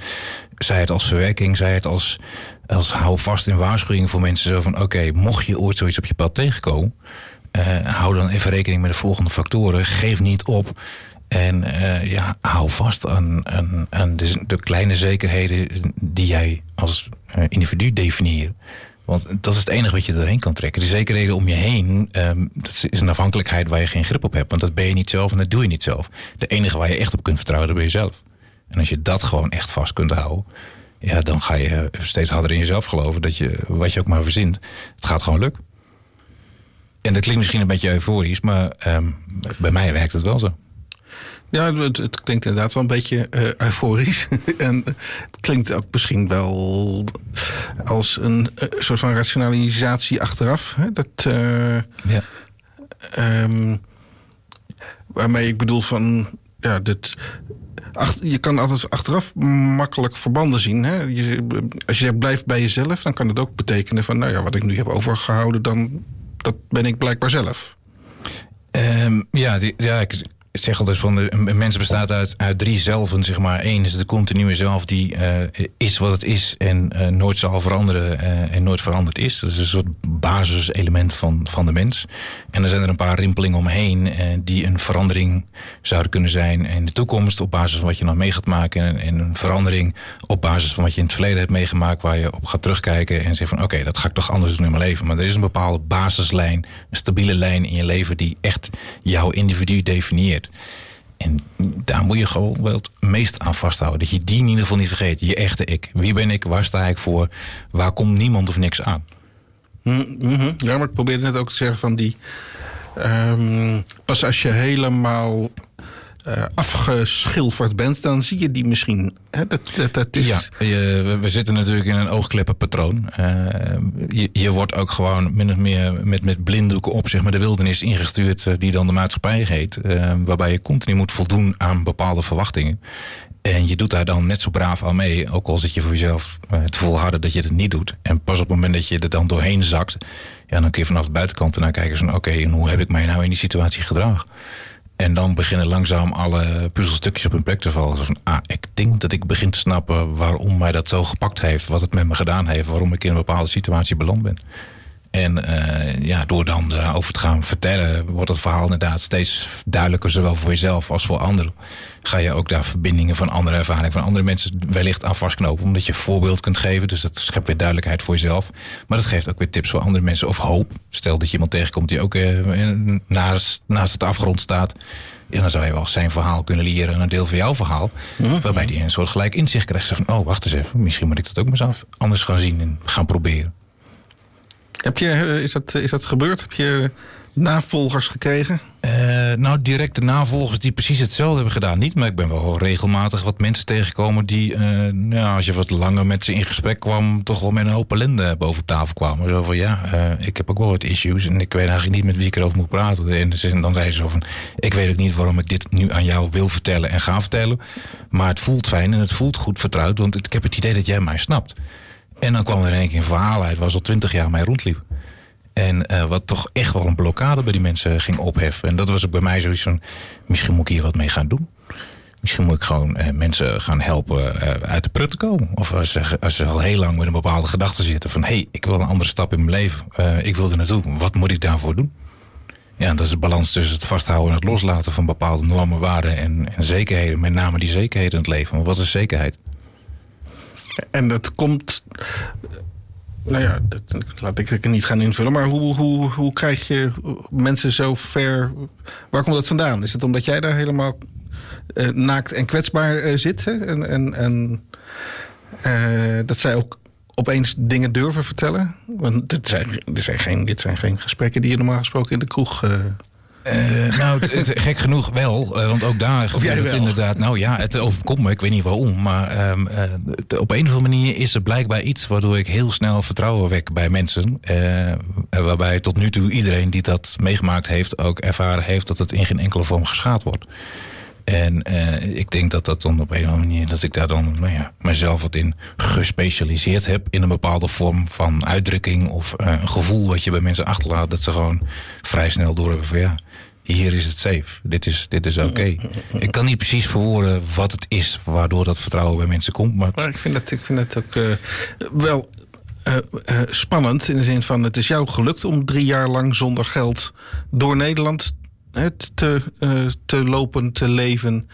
C: Zij het als verwerking, zij het als, als hou vast in waarschuwing voor mensen. Zo van oké, mocht je ooit zoiets op je pad tegenkomen, eh, hou dan even rekening met de volgende factoren. Geef niet op. En ja, hou vast aan, de, de kleine zekerheden die jij als individu definieert. Want dat is het enige wat je erheen kan trekken. De zekerheden om je heen, ehm, dat is een afhankelijkheid waar je geen grip op hebt. Want dat ben je niet zelf en dat doe je niet zelf. De enige waar je echt op kunt vertrouwen, dat ben je zelf. En als je dat gewoon echt vast kunt houden, ja, dan ga je steeds harder in jezelf geloven dat je, wat je ook maar verzint, het gaat gewoon lukken. En dat klinkt misschien een beetje euforisch, maar ehm, bij mij werkt het wel zo.
B: Ja, het, het klinkt inderdaad wel een beetje eh, euforisch. en het klinkt ook misschien wel als een eh, soort van rationalisatie achteraf. Hè? Dat, eh,
C: Ja.
B: ehm, waarmee ik bedoel van, ja, dit, ach, je kan altijd achteraf makkelijk verbanden zien. Hè? Je, als je zegt blijf bij jezelf, dan kan het ook betekenen van, nou ja, wat ik nu heb overgehouden, dan dat ben ik blijkbaar zelf.
C: Ehm, ja, die, ja, ik zeg altijd van de, een mens bestaat uit, uit drie zelven, zeg maar. Eén is de continue zelf die eh, is wat het is en eh, nooit zal veranderen eh, en nooit veranderd is. Dat is een soort basiselement van, van de mens. En er zijn er een paar rimpelingen omheen die een verandering zouden kunnen zijn in de toekomst op basis van wat je nog mee gaat maken. En, en een verandering op basis van wat je in het verleden hebt meegemaakt, waar je op gaat terugkijken en zegt van oké, dat ga ik toch anders doen in mijn leven. Maar er is een bepaalde basislijn, een stabiele lijn in je leven die echt jouw individu definieert. En daar moet je gewoon wel het meest aan vasthouden. Dat je die in ieder geval niet vergeet. Je echte ik. Wie ben ik? Waar sta ik voor? Waar komt niemand of niks aan?
B: Mm, mhm. Ja, maar ik probeerde net ook te zeggen van die. ehm, pas als je helemaal eh, afgeschilferd bent, dan zie je die misschien. Hè? Dat, dat,
C: Ja, je- we- zitten natuurlijk in een oogkleppenpatroon. Eh, je, je wordt ook gewoon min of meer met, met blinddoeken op zeg maar, de wildernis ingestuurd... eh, die dan de maatschappij heet. waarbij je continu moet voldoen aan bepaalde verwachtingen. En je doet daar dan net zo braaf aan mee. Ook al zit je voor jezelf te volharden dat je het niet doet. En pas op het moment dat je er dan doorheen zakt... Ja, dan kun je vanaf de buitenkant ernaar kijken van... oké, hoe heb ik mij nou in die situatie gedragen? En dan beginnen langzaam alle puzzelstukjes op hun plek te vallen. Zo van, ah, ik denk dat ik begin te snappen waarom mij dat zo gepakt heeft. Wat het met me gedaan heeft. Waarom ik in een bepaalde situatie beland ben. En eh, ja, door dan over te gaan vertellen, wordt het verhaal inderdaad steeds duidelijker, zowel voor jezelf als voor anderen. Ga je ook daar verbindingen van andere ervaringen, van andere mensen wellicht aan vastknopen, omdat je voorbeeld kunt geven. Dus dat schept weer duidelijkheid voor jezelf. Maar dat geeft ook weer tips voor andere mensen of hoop. Stel dat je iemand tegenkomt die ook eh, naast, naast het afgrond staat. Ja, dan zou je wel zijn verhaal kunnen leren en een deel van jouw verhaal. Waarbij die een soort gelijk inzicht krijgt. Zo van, oh, wacht eens even. Misschien moet ik dat ook mezelf anders gaan zien en gaan proberen.
B: Heb je, eh, is, dat, is dat gebeurd? Heb je navolgers gekregen?
C: Uh, nou, directe navolgers die precies hetzelfde hebben gedaan, niet. Maar ik ben wel regelmatig wat mensen tegengekomen die, uh, nou, als je wat langer met ze in gesprek kwam, toch wel met een hoop ellende boven tafel kwamen. Zo van ja, ik heb ook wel wat issues en ik weet eigenlijk niet met wie ik erover moet praten. En dan zei ze zo van: Ik weet ook niet waarom ik dit nu aan jou wil vertellen en ga vertellen. Maar het voelt fijn en het voelt goed vertrouwd, want ik heb het idee dat jij mij snapt. En dan kwam er in één keer een verhaal uit waar ze al twintig jaar mee rondliep. En uh, wat toch echt wel een blokkade bij die mensen ging opheffen. En dat was ook bij mij zoiets van: misschien moet ik hier wat mee gaan doen. Misschien moet ik gewoon uh, mensen gaan helpen uh, uit de prut te komen. Of als ze, als ze al heel lang met een bepaalde gedachte zitten: van hé, hey, ik wil een andere stap in mijn leven. ik wil er naartoe. Wat moet ik daarvoor doen? Ja, dat is de balans tussen het vasthouden en het loslaten van bepaalde normen, waarden en, en zekerheden. Met name die zekerheden in het leven. Maar wat is zekerheid?
B: En dat komt. Nou ja, dat laat ik het niet gaan invullen. Maar hoe, hoe, hoe krijg je mensen zo ver. Waar komt dat vandaan? Is het omdat jij daar helemaal uh, naakt en kwetsbaar uh, zit? En, en, en dat zij ook opeens dingen durven vertellen. Want dit zijn, dit zijn, geen, dit zijn geen gesprekken die je normaal gesproken in de kroeg
C: uh, nou, het, gek genoeg wel. Uh, want ook daar gebeurt het inderdaad. Nou ja, het overkomt me. Ik weet niet waarom. Maar um, uh, op een of andere manier is er blijkbaar iets waardoor ik heel snel vertrouwen wek bij mensen. waarbij tot nu toe iedereen die dat meegemaakt heeft ook ervaren heeft dat het in geen enkele vorm geschaad wordt. En ik denk dat dat dan op een of andere manier, dat ik daar dan nou ja, mezelf wat in gespecialiseerd heb. In een bepaalde vorm van uitdrukking of een gevoel wat je bij mensen achterlaat. Dat ze gewoon vrij snel door hebben van ja hier is het safe. Dit is, dit is oké. Ik kan niet precies verwoorden wat het is waardoor dat vertrouwen bij mensen komt. Maar,
B: maar ik, vind dat, ik vind dat ook uh, wel uh, uh, spannend. In de zin van: het is jou gelukt om drie jaar lang zonder geld door Nederland te, te lopen, te leven.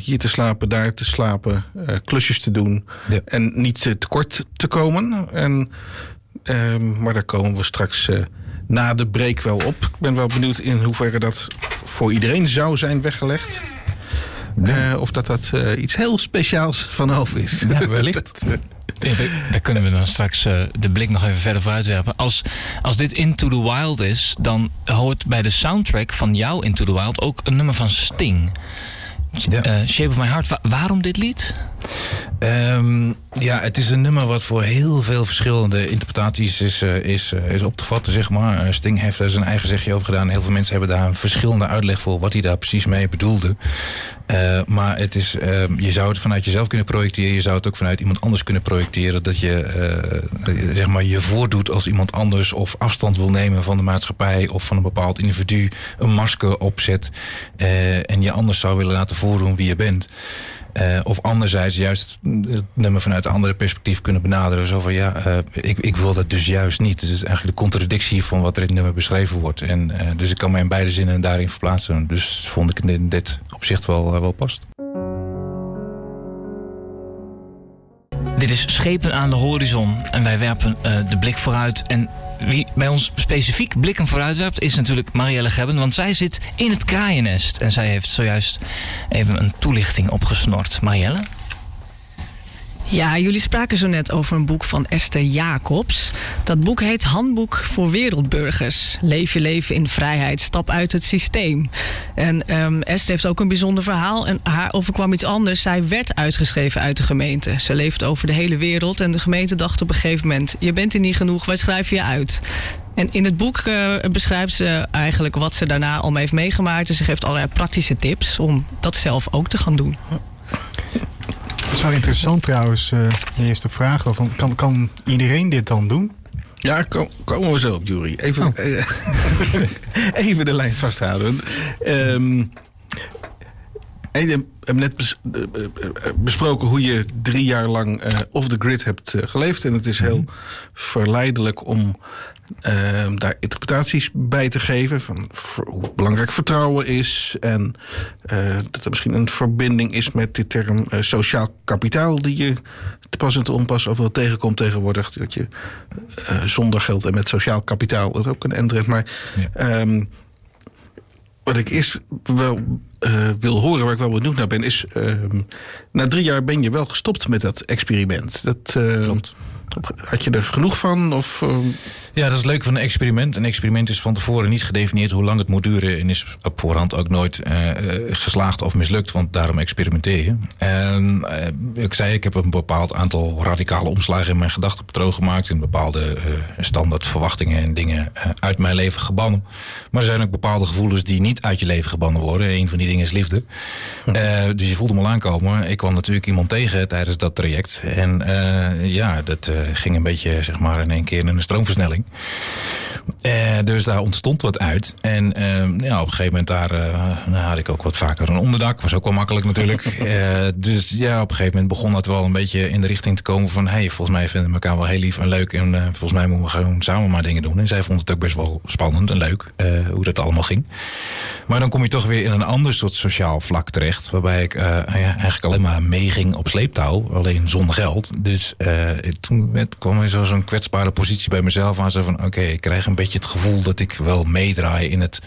B: hier te slapen, daar te slapen. klusjes te doen. Ja. En niet tekort te komen. En, ehm, maar daar komen we straks na de break wel op. Ik ben wel benieuwd in hoeverre dat voor iedereen zou zijn weggelegd. Uh, of dat dat uh, iets heel speciaals van over is.
C: Ja, wellicht.
A: Ja, daar kunnen we dan straks de blik nog even verder vooruitwerpen. Als, als dit Into the Wild is, dan hoort bij de soundtrack van jouw Into the Wild ook een nummer van Sting. Ja. Shape of My Heart. Wa waarom dit lied?
C: Um, ja, het is een nummer wat voor heel veel verschillende interpretaties is, uh, is, uh, is op te vatten, zeg maar. Sting heeft er zijn eigen zegje over gedaan. Heel veel mensen hebben daar een verschillende uitleg voor wat hij daar precies mee bedoelde. maar het is, ehm, je zou het vanuit jezelf kunnen projecteren. Je zou het ook vanuit iemand anders kunnen projecteren. Dat je zeg maar je voordoet als iemand anders of afstand wil nemen van de maatschappij of van een bepaald individu. Een masker opzet en je anders zou willen laten voordoen wie je bent. Uh, of anderzijds juist het nummer vanuit een andere perspectief kunnen benaderen. Zo van ja, uh, ik, ik wil dat dus juist niet. Dus het is eigenlijk de contradictie van wat er in het nummer beschreven wordt. En, uh, dus ik kan mij in beide zinnen daarin verplaatsen. Dus vond ik in dit opzicht wel, wel past.
A: Dit is Schepen aan de horizon en wij werpen de blik vooruit. En wie bij ons specifiek blikken vooruitwerpt is natuurlijk Marielle Gebben. Want zij zit in het kraaiennest. En zij heeft zojuist even een toelichting opgesnord. Marielle?
E: Ja, jullie spraken zo net over een boek van Esther Jacobs. Dat boek heet Handboek voor Wereldburgers. Leef je leven in vrijheid, stap uit het systeem. En um, Esther heeft ook een bijzonder verhaal. En haar overkwam iets anders. Zij werd uitgeschreven uit de gemeente. Ze leeft over de hele wereld. En de gemeente dacht op een gegeven moment: Je bent er niet genoeg, wij schrijven je uit. En in het boek uh, beschrijft ze eigenlijk wat ze daarna allemaal heeft meegemaakt. En ze geeft allerlei praktische tips om dat zelf ook te gaan doen.
D: Dat is wel interessant trouwens, uh, je eerste vraag. Van, kan, kan iedereen dit dan doen?
B: Ja, kom, komen we zo op, Jury. Even, oh. even de lijn vasthouden. Um, je hebt net eh, eh, besproken hoe je drie jaar lang uh, off the grid hebt geleefd. En het is heel mhm. verleidelijk om uh, daar interpretaties bij te geven van hoe belangrijk vertrouwen is. En dat er misschien een verbinding is met de term sociaal kapitaal, die je te pas en te onpas wel tegenkomt tegenwoordig. Dat je zonder geld en met sociaal kapitaal dat ook een endret. Maar ja. um, wat ik eerst wel wil horen, waar ik wel benieuwd naar ben, is. Ehm, na drie jaar ben je wel gestopt met dat experiment. Dat, Klopt. Had je er genoeg van? Of, uh...
C: Ja, dat is leuk van een experiment. Een experiment is van tevoren niet gedefinieerd hoe lang het moet duren. En is op voorhand ook nooit uh, geslaagd of mislukt, want daarom experimenteer je. En uh, ik zei, ik heb een bepaald aantal radicale omslagen in mijn gedachtenpatroon gemaakt. In bepaalde standaard verwachtingen en dingen uit mijn leven gebannen. Maar er zijn ook bepaalde gevoelens die niet uit je leven gebannen worden. Een van die dingen is liefde. dus je voelt hem al aankomen. Ik kwam natuurlijk iemand tegen tijdens dat traject. En ja, dat ging een beetje zeg maar in één keer in een stroomversnelling. Uh, dus daar ontstond wat uit. En uh, ja, op een gegeven moment daar, uh, nou, had ik ook wat vaker een onderdak. Was ook wel makkelijk natuurlijk. dus ja, op een gegeven moment begon dat wel een beetje in de richting te komen van... hey, volgens mij vinden we elkaar wel heel lief en leuk. En volgens mij moeten we gewoon samen maar dingen doen. En zij vond het ook best wel spannend en leuk hoe dat allemaal ging. Maar dan kom je toch weer in een ander soort sociaal vlak terecht. Waarbij ik ja, eigenlijk alleen maar meeging op sleeptouw. Alleen zonder geld. Dus toen toen werd, kwam er zo- zo'n kwetsbare positie bij mezelf aan. Zo van, oké, ik krijg een beetje het gevoel dat ik wel meedraai in het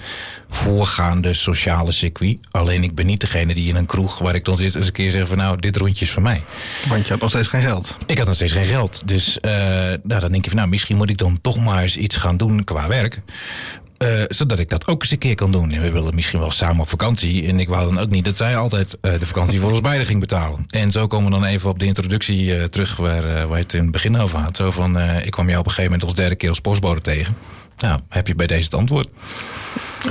C: voorgaande sociale circuit. Alleen ik ben niet degene die in een kroeg waar ik dan zit eens een keer zeg van, nou, dit rondje is voor mij.
B: Want je had nog steeds geen geld.
C: Ik had nog steeds geen geld. Dus eh, nou, dan denk je van, nou, misschien moet ik dan toch maar eens iets gaan doen qua werk. Eh, zodat ik dat ook eens een keer kan doen. En we willen misschien wel samen op vakantie. En ik wou dan ook niet dat zij altijd eh, de vakantie voor ons beiden ging betalen. En zo komen we dan even op de introductie eh, terug waar, waar je het in het begin over had. Zo van, ik kwam jou op een gegeven moment als derde keer als postbode tegen. Nou, heb je bij deze het antwoord.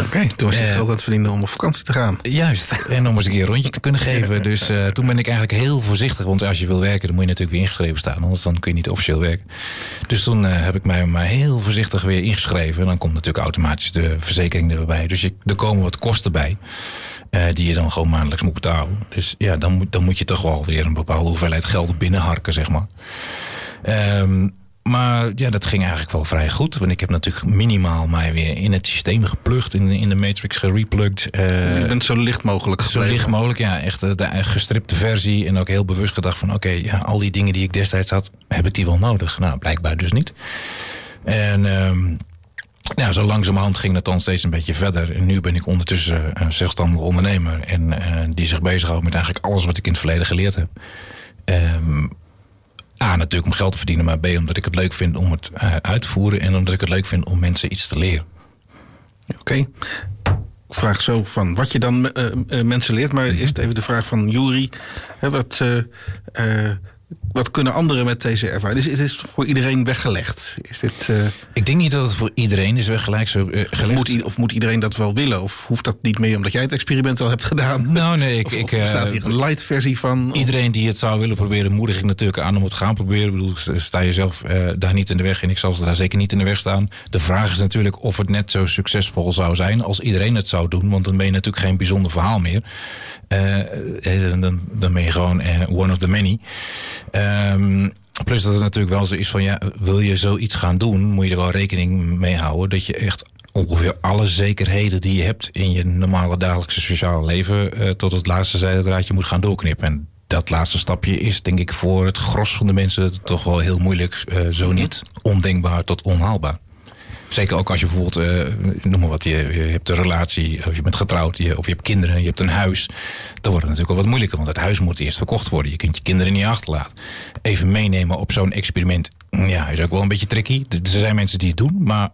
B: Oké, toen was je
C: Eh.
B: geld aan het verdienen om op vakantie te gaan.
C: Juist. En om eens een keer een rondje te kunnen geven. Dus eh, toen ben ik eigenlijk heel voorzichtig. Want als je wil werken, dan moet je natuurlijk weer ingeschreven staan. Anders dan kun je niet officieel werken. Dus toen eh, heb ik mij maar heel voorzichtig weer ingeschreven. En dan komt natuurlijk automatisch de verzekering erbij. Dus je, er komen wat kosten bij. die je dan gewoon maandelijks moet betalen. Dus ja, dan moet, dan moet je toch wel weer een bepaalde hoeveelheid geld binnenharken, zeg maar. Ehm, maar ja, dat ging eigenlijk wel vrij goed. Want ik heb natuurlijk minimaal mij weer in het systeem geplukt. In, de- in de Matrix gereplugged. eh,
B: je bent zo licht mogelijk
C: zo licht mogelijk, ja. Echt eh, de gestripte versie. En ook heel bewust gedacht van... oké, ja, al die dingen die ik destijds had... heb ik die wel nodig? Nou, blijkbaar dus niet. En nou, zo langzamerhand ging dat dan steeds een beetje verder. En nu ben ik ondertussen een zelfstandig ondernemer. En eh, die zich bezighoudt met eigenlijk alles wat ik in het verleden geleerd heb. Ehm, A, natuurlijk om geld te verdienen. Maar B, omdat ik het leuk vind om het eh, uit te voeren. En omdat ik het leuk vind om mensen iets te leren.
B: Oké. Ik vraag zo van wat je dan eh, eh, mensen leert. Maar
C: Mhm.
B: eerst even de vraag van Juri. Hè, wat, wat kunnen anderen met deze ervaring? Is, is het voor iedereen weggelegd? Is dit, eh,
C: Ik denk niet dat het voor iedereen is weggelijk zo eh,
B: of, moet, of moet iedereen dat wel willen? Of hoeft dat niet meer omdat jij het experiment al hebt gedaan?
C: Nou, nee, ik,
B: Of,
C: ik,
B: of bestaat
C: eh,
B: hier een light versie van?
C: Iedereen die het zou willen proberen, moedig ik natuurlijk aan om het te gaan proberen. Ik bedoel, sta je zelf eh, daar niet in de weg en ik zal ze daar zeker niet in de weg staan. De vraag is natuurlijk of het net zo succesvol zou zijn als iedereen het zou doen. Want dan ben je natuurlijk geen bijzonder verhaal meer. Dan, dan ben je gewoon one of the many. Ehm, plus dat het natuurlijk wel zo is van, ja, wil je zoiets gaan doen, moet je er wel rekening mee houden dat je echt ongeveer alle zekerheden die je hebt in je normale dagelijkse sociale leven eh, tot het laatste zijdraadje moet gaan doorknippen. En dat laatste stapje is denk ik voor het gros van de mensen toch wel heel moeilijk, eh, zo niet ondenkbaar tot onhaalbaar. Zeker ook als je bijvoorbeeld, eh, noem maar wat, je, je hebt een relatie, of je bent getrouwd, je, of je hebt kinderen, je hebt een huis. Dan wordt het natuurlijk wel wat moeilijker, want het huis moet eerst verkocht worden. Je kunt je kinderen niet achterlaten. Even meenemen op zo'n experiment, ja, is ook wel een beetje tricky. Er zijn mensen die het doen, maar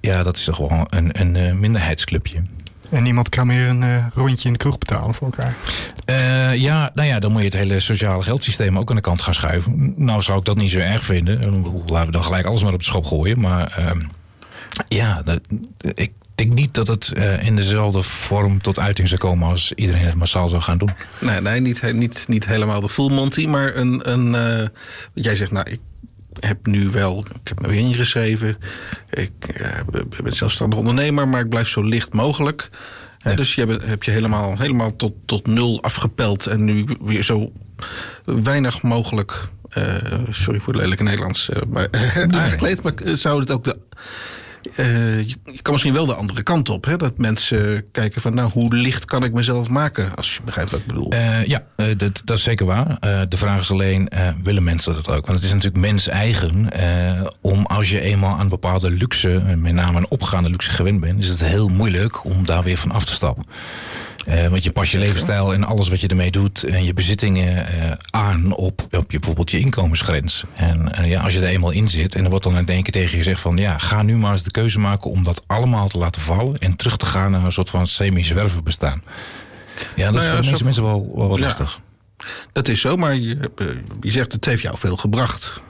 C: ja, dat is toch gewoon een, een eh, minderheidsclubje.
D: En niemand kan meer een eh, rondje in de kroeg betalen voor elkaar.
C: Ja, nou ja, dan moet je het hele sociale geldsysteem ook aan de kant gaan schuiven. Nou zou ik dat niet zo erg vinden. Laten we dan gelijk alles maar op de schop gooien. Maar ehm, ja, dat, ik denk niet dat het eh, in dezelfde vorm tot uiting zou komen als iedereen het massaal zou gaan doen.
B: Nee, nee niet, niet, niet helemaal de full Monty, maar een. een wat jij zegt, nou, ik heb nu wel. Ik heb me weer ingeschreven. Ik eh, ben zelfstandig ondernemer, maar ik blijf zo licht mogelijk. Dus je hebt, heb je helemaal, helemaal tot, tot nul afgepeld en nu weer zo weinig mogelijk. sorry voor het lelijke Nederlands. maar, aangekleed, maar zou het ook de. Eh, je, kan misschien wel de andere kant op. Hè? Dat mensen kijken van, nou, hoe licht kan ik mezelf maken? Als je begrijpt wat ik bedoel.
C: Eh, ja, eh, dat, dat is zeker waar. De vraag is alleen, willen mensen dat ook? Want het is natuurlijk mens eigen eh, om als je eenmaal aan bepaalde luxe, met name een opgaande luxe gewend bent, is het heel moeilijk om daar weer van af te stappen. Eh, want je past je levensstijl en alles wat je ermee doet en je bezittingen eh, aan op, op je, bijvoorbeeld je inkomensgrens. En eh, ja, als je er eenmaal in zit en er wordt dan in één keer tegen je gezegd van ja, ga nu maar eens de keuze maken om dat allemaal te laten vallen en terug te gaan naar een soort van semi-zwerven bestaan. Ja, dat
B: Nou
C: is voor meeste mensen wel, wel wat
B: Ja.
C: lastig.
B: Dat is zo, maar je, je zegt het heeft jou veel gebracht.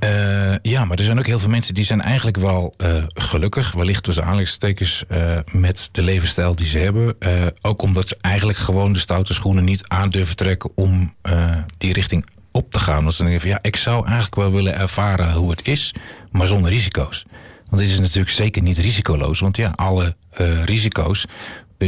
C: Eh, ja, maar er zijn ook heel veel mensen die zijn eigenlijk wel eh, gelukkig, wellicht tussen aanhalingstekens, eh met de levensstijl die ze hebben. Ook omdat ze eigenlijk gewoon de stoute schoenen niet aandurven trekken om die richting op te gaan. Want ze denken van ja, ik zou eigenlijk wel willen ervaren hoe het is, maar zonder risico's. Want dit is natuurlijk zeker niet risicoloos. Want ja, alle risico's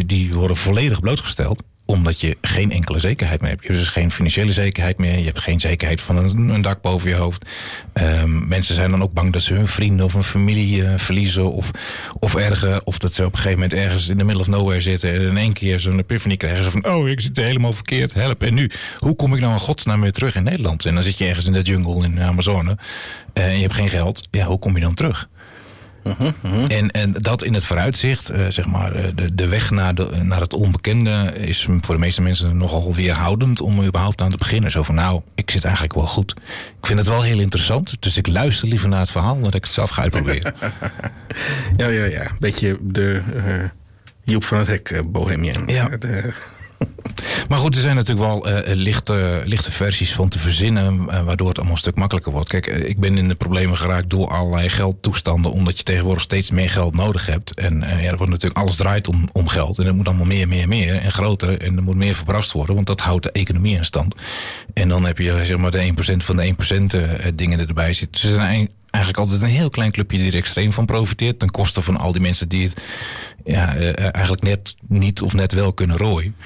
C: die worden volledig blootgesteld Omdat je geen enkele zekerheid meer hebt. Je hebt dus geen financiële zekerheid meer. Je hebt geen zekerheid van een, een dak boven je hoofd. Um, mensen zijn dan ook bang dat ze hun vrienden of hun familie uh, verliezen. Of, of erger. Of dat ze op een gegeven moment ergens in de middle of nowhere zitten. En in één keer zo'n epiphany krijgen. Zo van, oh, ik zit helemaal verkeerd. Help. En nu, hoe kom ik nou in godsnaam weer terug in Nederland? En dan zit je ergens in de jungle in de Amazone. Uh, en je hebt geen geld. Ja, hoe kom je dan terug? En, en dat in het vooruitzicht, uh, zeg maar, uh, de, de weg naar, de, naar het onbekende is voor de meeste mensen nogal weerhoudend om er überhaupt aan te beginnen. Zo van, nou, ik zit eigenlijk wel goed. Ik vind het wel heel interessant, dus ik luister liever naar het verhaal dat ik het zelf ga uitproberen.
B: ja, ja, ja. Beetje de uh, Joep van het Hek bohemian.
C: Ja.
B: De,
C: maar goed, er zijn natuurlijk wel uh, lichte, lichte versies van te verzinnen, uh, waardoor het allemaal een stuk makkelijker wordt. Kijk, ik ben in de problemen geraakt door allerlei geldtoestanden, omdat je tegenwoordig steeds meer geld nodig hebt. En ja, er wordt natuurlijk alles draait om, om geld. En er moet allemaal meer, meer, meer en groter. En er moet meer verbrast worden, want dat houdt de economie in stand. En dan heb je zeg maar de 1% van de 1% dingen erbij zitten. Dus er zijn eigenlijk altijd een heel klein clubje die er extreem van profiteert. Ten koste van al die mensen die het ja, eigenlijk net niet of net wel kunnen rooien.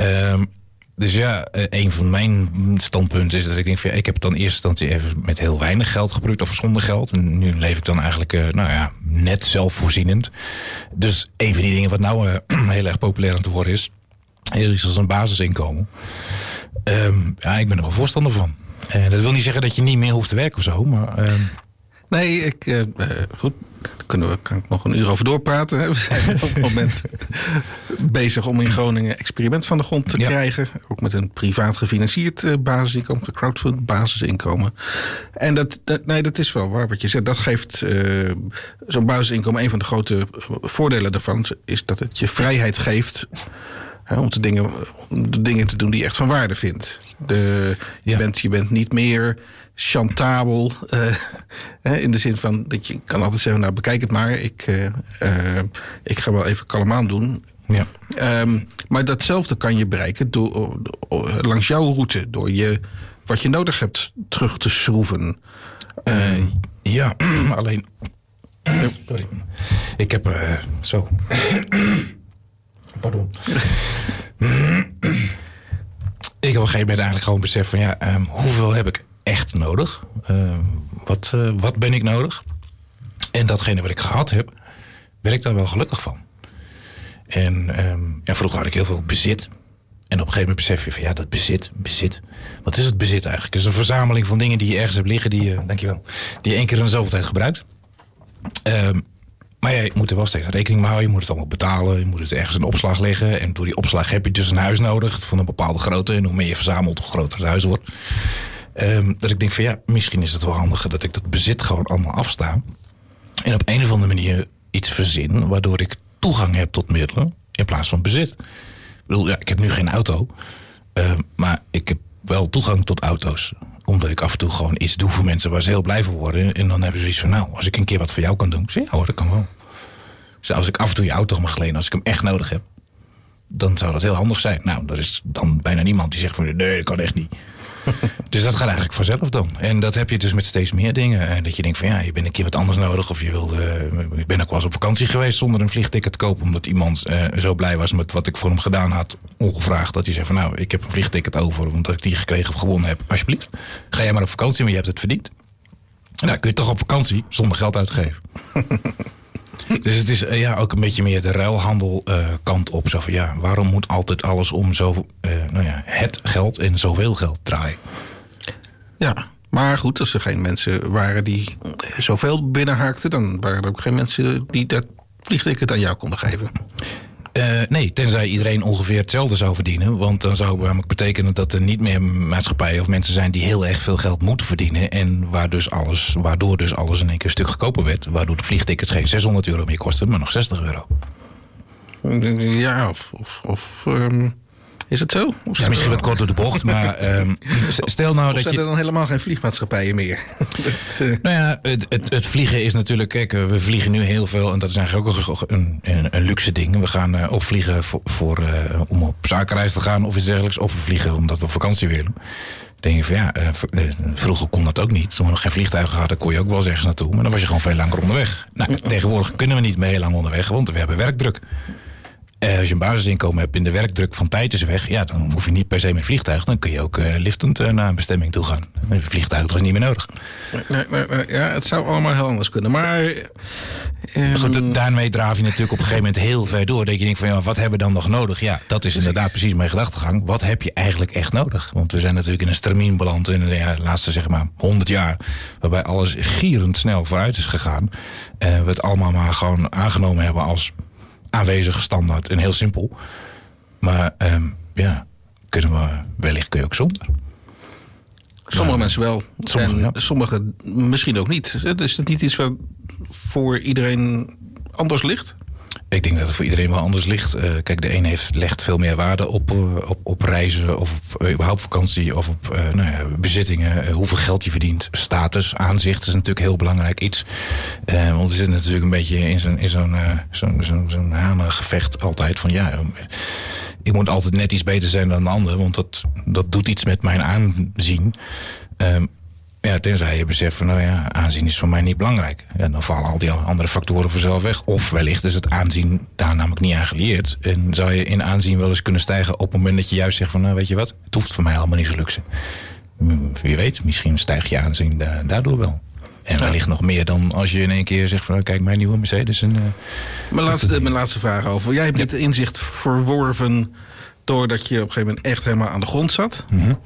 C: Um, dus ja, een van mijn standpunten is dat ik denk van ja, ik heb het dan eerst instantie even met heel weinig geld geprobeerd of zonder geld. En nu leef ik dan eigenlijk, nou ja, net zelfvoorzienend. Dus een van die dingen wat nou heel erg populair aan het worden is, is iets als een basisinkomen. Um, ja, ik ben er wel voorstander van. En dat wil niet zeggen dat je niet meer hoeft te werken of zo, maar. Um,
B: Nee, ik, uh, goed, daar kunnen we, kan ik nog een uur over doorpraten. We zijn op het moment bezig om in Groningen experiment van de grond te ja. krijgen. Ook met een privaat gefinancierd uh, basisinkomen, gecrowdfund basisinkomen. En dat, dat, nee, dat is wel waar wat je zegt. Dat geeft uh, zo'n basisinkomen. Een van de grote voordelen daarvan is dat het je vrijheid geeft. om, de dingen, om de dingen te doen die je echt van waarde vindt. De, je, ja. bent, je bent niet meer chantabel. Uh, in de zin van dat je kan altijd zeggen, nou bekijk het maar. Ik, uh, uh, ik ga wel even kalm aan doen.
C: Ja.
B: Um, maar datzelfde kan je bereiken door, langs jouw route. Door je, wat je nodig hebt terug te schroeven.
C: Um, ja, alleen... Sorry. Ik heb... zo. Pardon. ik heb op een gegeven moment eigenlijk gewoon besef van... ja, um, hoeveel heb ik echt nodig? Uh, wat, uh, wat ben ik nodig? En datgene wat ik gehad heb, werd ik daar wel gelukkig van. En ja, vroeger had ik heel veel bezit. En op een gegeven moment besef je van ja, dat bezit, bezit. Wat is het bezit eigenlijk? Het is een verzameling van dingen die je ergens hebt liggen, die je, dankjewel, die je één keer in de zoveel tijd gebruikt. Um, maar je moet er wel steeds rekening mee houden. Je moet het allemaal betalen. Je moet het ergens in opslag leggen. En door die opslag heb je dus een huis nodig van een bepaalde grootte. En hoe meer je verzamelt, hoe groter het huis wordt. Um, dat ik denk van ja, misschien is het wel handiger dat ik dat bezit gewoon allemaal afsta. En op een of andere manier iets verzin waardoor ik toegang heb tot middelen in plaats van bezit. Ik bedoel, ja, ik heb nu geen auto, uh, maar ik heb wel toegang tot auto's. Omdat ik af en toe gewoon iets doe voor mensen waar ze heel blij van worden. En dan hebben ze iets van, nou, als ik een keer wat voor jou kan doen. Zeg, ja hoor, dat kan wel. Dus als ik af en toe je auto mag lenen, als ik hem echt nodig heb. Dan zou dat heel handig zijn. Nou, er is dan bijna niemand die zegt van, nee, dat kan echt niet. dus dat gaat eigenlijk vanzelf dan. En dat heb je dus met steeds meer dingen. En dat je denkt van ja, je bent een keer wat anders nodig. Of je wilde. Ik ben ook wel eens op vakantie geweest zonder een vliegticket te kopen. Omdat iemand uh, zo blij was met wat ik voor hem gedaan had. Ongevraagd. Dat hij zei van nou, ik heb een vliegticket over. Omdat ik die gekregen of gewonnen heb. Alsjeblieft. Ga jij maar op vakantie, maar je hebt het verdiend. En nou, kun je toch op vakantie zonder geld uitgeven. Dus het is uh, ja, ook een beetje meer de ruilhandel uh, kant op. Zo van, ja, waarom moet altijd alles om zo, uh, nou ja, het geld en zoveel geld draaien?
B: Ja, maar goed, als er geen mensen waren die zoveel binnenhaakten... dan waren er ook geen mensen die dat vliegticket aan jou konden geven.
C: Uh, nee, tenzij iedereen ongeveer hetzelfde zou verdienen. Want dan zou namelijk betekenen dat er niet meer maatschappijen of mensen zijn die heel erg veel geld moeten verdienen. En waar dus alles, waardoor dus alles in één keer een stuk goedkoper werd. Waardoor de vliegtickets geen 600 euro meer kosten, maar nog 60 euro.
B: Ja, of. of, um, is het zo?
C: Of ja, misschien wat kort door de bocht, maar um, stel nou
B: of
C: dat
B: zijn
C: je...
B: er dan helemaal geen vliegmaatschappijen meer?
C: dat, uh... Nou ja, het, het, het, vliegen is natuurlijk... Kijk, we vliegen nu heel veel en dat is eigenlijk ook een, een, een luxe ding. We gaan uh, of vliegen voor, voor, uh, om op zakenreis te gaan of iets dergelijks. Of we vliegen omdat we op vakantie willen. denk je van ja, vroeger kon dat ook niet. Toen we nog geen vliegtuigen hadden, kon je ook wel eens ergens naartoe. Maar dan was je gewoon veel langer onderweg. Nou, tegenwoordig kunnen we niet meer heel lang onderweg, want we hebben werkdruk. Eh, als je een basisinkomen hebt en de werkdruk van tijd is weg, ja, dan hoef je niet per se met vliegtuig. Dan kun je ook uh, liftend uh, naar een bestemming toe gaan. Met vliegtuig is niet meer nodig.
B: Nee, nee, ja, het zou allemaal heel anders kunnen. Maar.
C: Um... Goed, daarmee draaf je natuurlijk op een gegeven moment heel ver door. Dat je denkt van ja, wat hebben we dan nog nodig? Ja, dat is inderdaad precies mijn gedachtegang. Wat heb je eigenlijk echt nodig? Want we zijn natuurlijk in een stramien beland in de ja, laatste zeg maar 100 jaar. Waarbij alles gierend snel vooruit is gegaan. We het allemaal maar gewoon aangenomen hebben als aanwezige standaard en heel simpel. Maar um, ja, kunnen we wellicht kun je ook zonder.
B: Sommige mensen wel. Sommige, en ja. sommige misschien ook niet. Is het niet iets wat voor iedereen anders ligt?
C: Ik denk dat het voor iedereen wel anders ligt. Uh, kijk, de een heeft, legt veel meer waarde op, uh, op, op reizen of op uh, überhaupt vakantie of op nou ja, bezittingen. hoeveel geld je verdient. Status, aanzicht is natuurlijk heel belangrijk iets. want we zitten natuurlijk een beetje in zo'n in zo'n zo'n hanengevecht altijd van ja. Ik moet altijd net iets beter zijn dan de ander, want dat, dat doet iets met mijn aanzien. Ehm, ja, tenzij je beseft van, nou ja, aanzien is voor mij niet belangrijk. Ja, dan vallen al die andere factoren vanzelf weg. Of wellicht is het aanzien daar namelijk niet aan gelieerd. En zou je in aanzien wel eens kunnen stijgen op het moment dat je juist zegt van, nou weet je wat, het hoeft voor mij allemaal niet zo luxe. Wie weet, misschien stijg je aanzien daardoor wel. En wellicht nog meer dan als je in één keer zegt van, nou, kijk, mijn nieuwe Mercedes. En, uh,
B: mijn, laatste, mijn laatste vraag over. Jij hebt dit inzicht verworven doordat je op een gegeven moment echt helemaal aan de grond zat. Mm -hmm.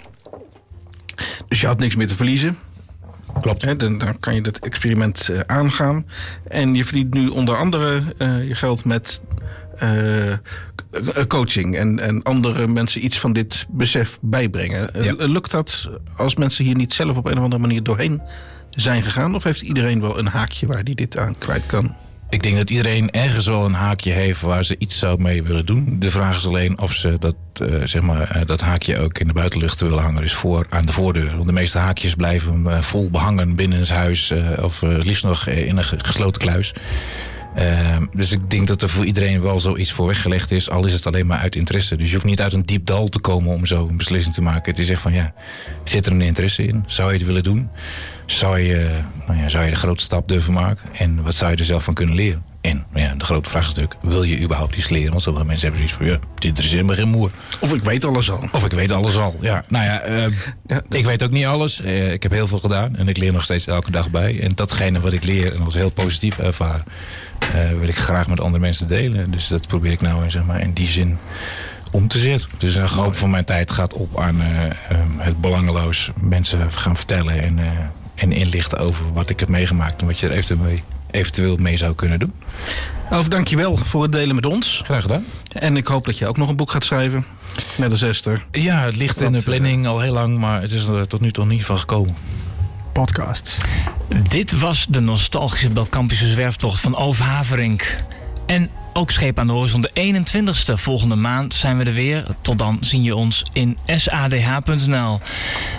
B: Dus je had niks meer te verliezen.
C: Klopt.
B: He, dan, dan, kan je dat experiment uh, aangaan. En je verdient nu onder andere uh, je geld met uh, coaching en, en andere mensen iets van dit besef bijbrengen. Ja. lukt dat als mensen hier niet zelf op een of andere manier doorheen zijn gegaan? Of heeft iedereen wel een haakje waar die dit aan kwijt kan?
C: Ik denk dat iedereen ergens wel een haakje heeft waar ze iets zou mee willen doen. De vraag is alleen of ze dat, uh, zeg maar, uh, dat haakje ook in de buitenlucht willen hangen. Dus voor, aan de voordeur. Want de meeste haakjes blijven uh, vol behangen binnen het huis. of liefst nog in een gesloten kluis. Dus ik denk dat er voor iedereen wel zoiets voor weggelegd is. Al is het alleen maar uit interesse. Dus je hoeft niet uit een diep dal te komen om zo een beslissing te maken. Het is echt van ja, zit er een interesse in? Zou je het willen doen? Zou je, nou ja, zou je de grote stap durven maken? En wat zou je er zelf van kunnen leren? En ja, de grote vraag is natuurlijk, wil je überhaupt iets leren? Want sommige mensen hebben zoiets van, ja, dit interesseert me geen moer.
B: Of ik weet alles al.
C: Of ik weet alles al, ja. Nou ja, uh, ja ik weet ook niet alles. Uh, ik heb heel veel gedaan en ik leer nog steeds elke dag bij. En datgene wat ik leer en als heel positief ervaar... Uh, wil ik graag met andere mensen delen. Dus dat probeer ik nou zeg maar, in die zin om te zetten. Dus een hoop van mijn tijd gaat op aan het belangeloos mensen gaan vertellen... en en inlichten over wat ik heb meegemaakt en wat je er eventueel mee, eventueel mee zou kunnen doen.
B: Over dankjewel voor het delen met ons.
C: Graag gedaan.
B: En ik hoop dat je ook nog een boek gaat schrijven. Net als Esther.
C: Ja, het ligt in de planning al heel lang, maar het is er tot nu toe niet van gekomen.
D: Podcast.
A: Dit was de nostalgische Belkampische zwerftocht van Ove Haverink. En ook Scheep aan de Horizon. De 21ste volgende maand zijn we er weer. Tot dan zien je ons in sadh.nl.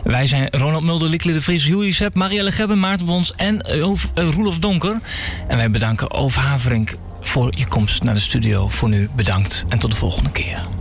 A: Wij zijn Ronald Mulder, Liekle de Vries, Julie Sepp, Marielle Gebben, Maarten Bons en uh, Roelof Donker. En wij bedanken Over Haverink voor je komst naar de studio. Voor nu bedankt en tot de volgende keer.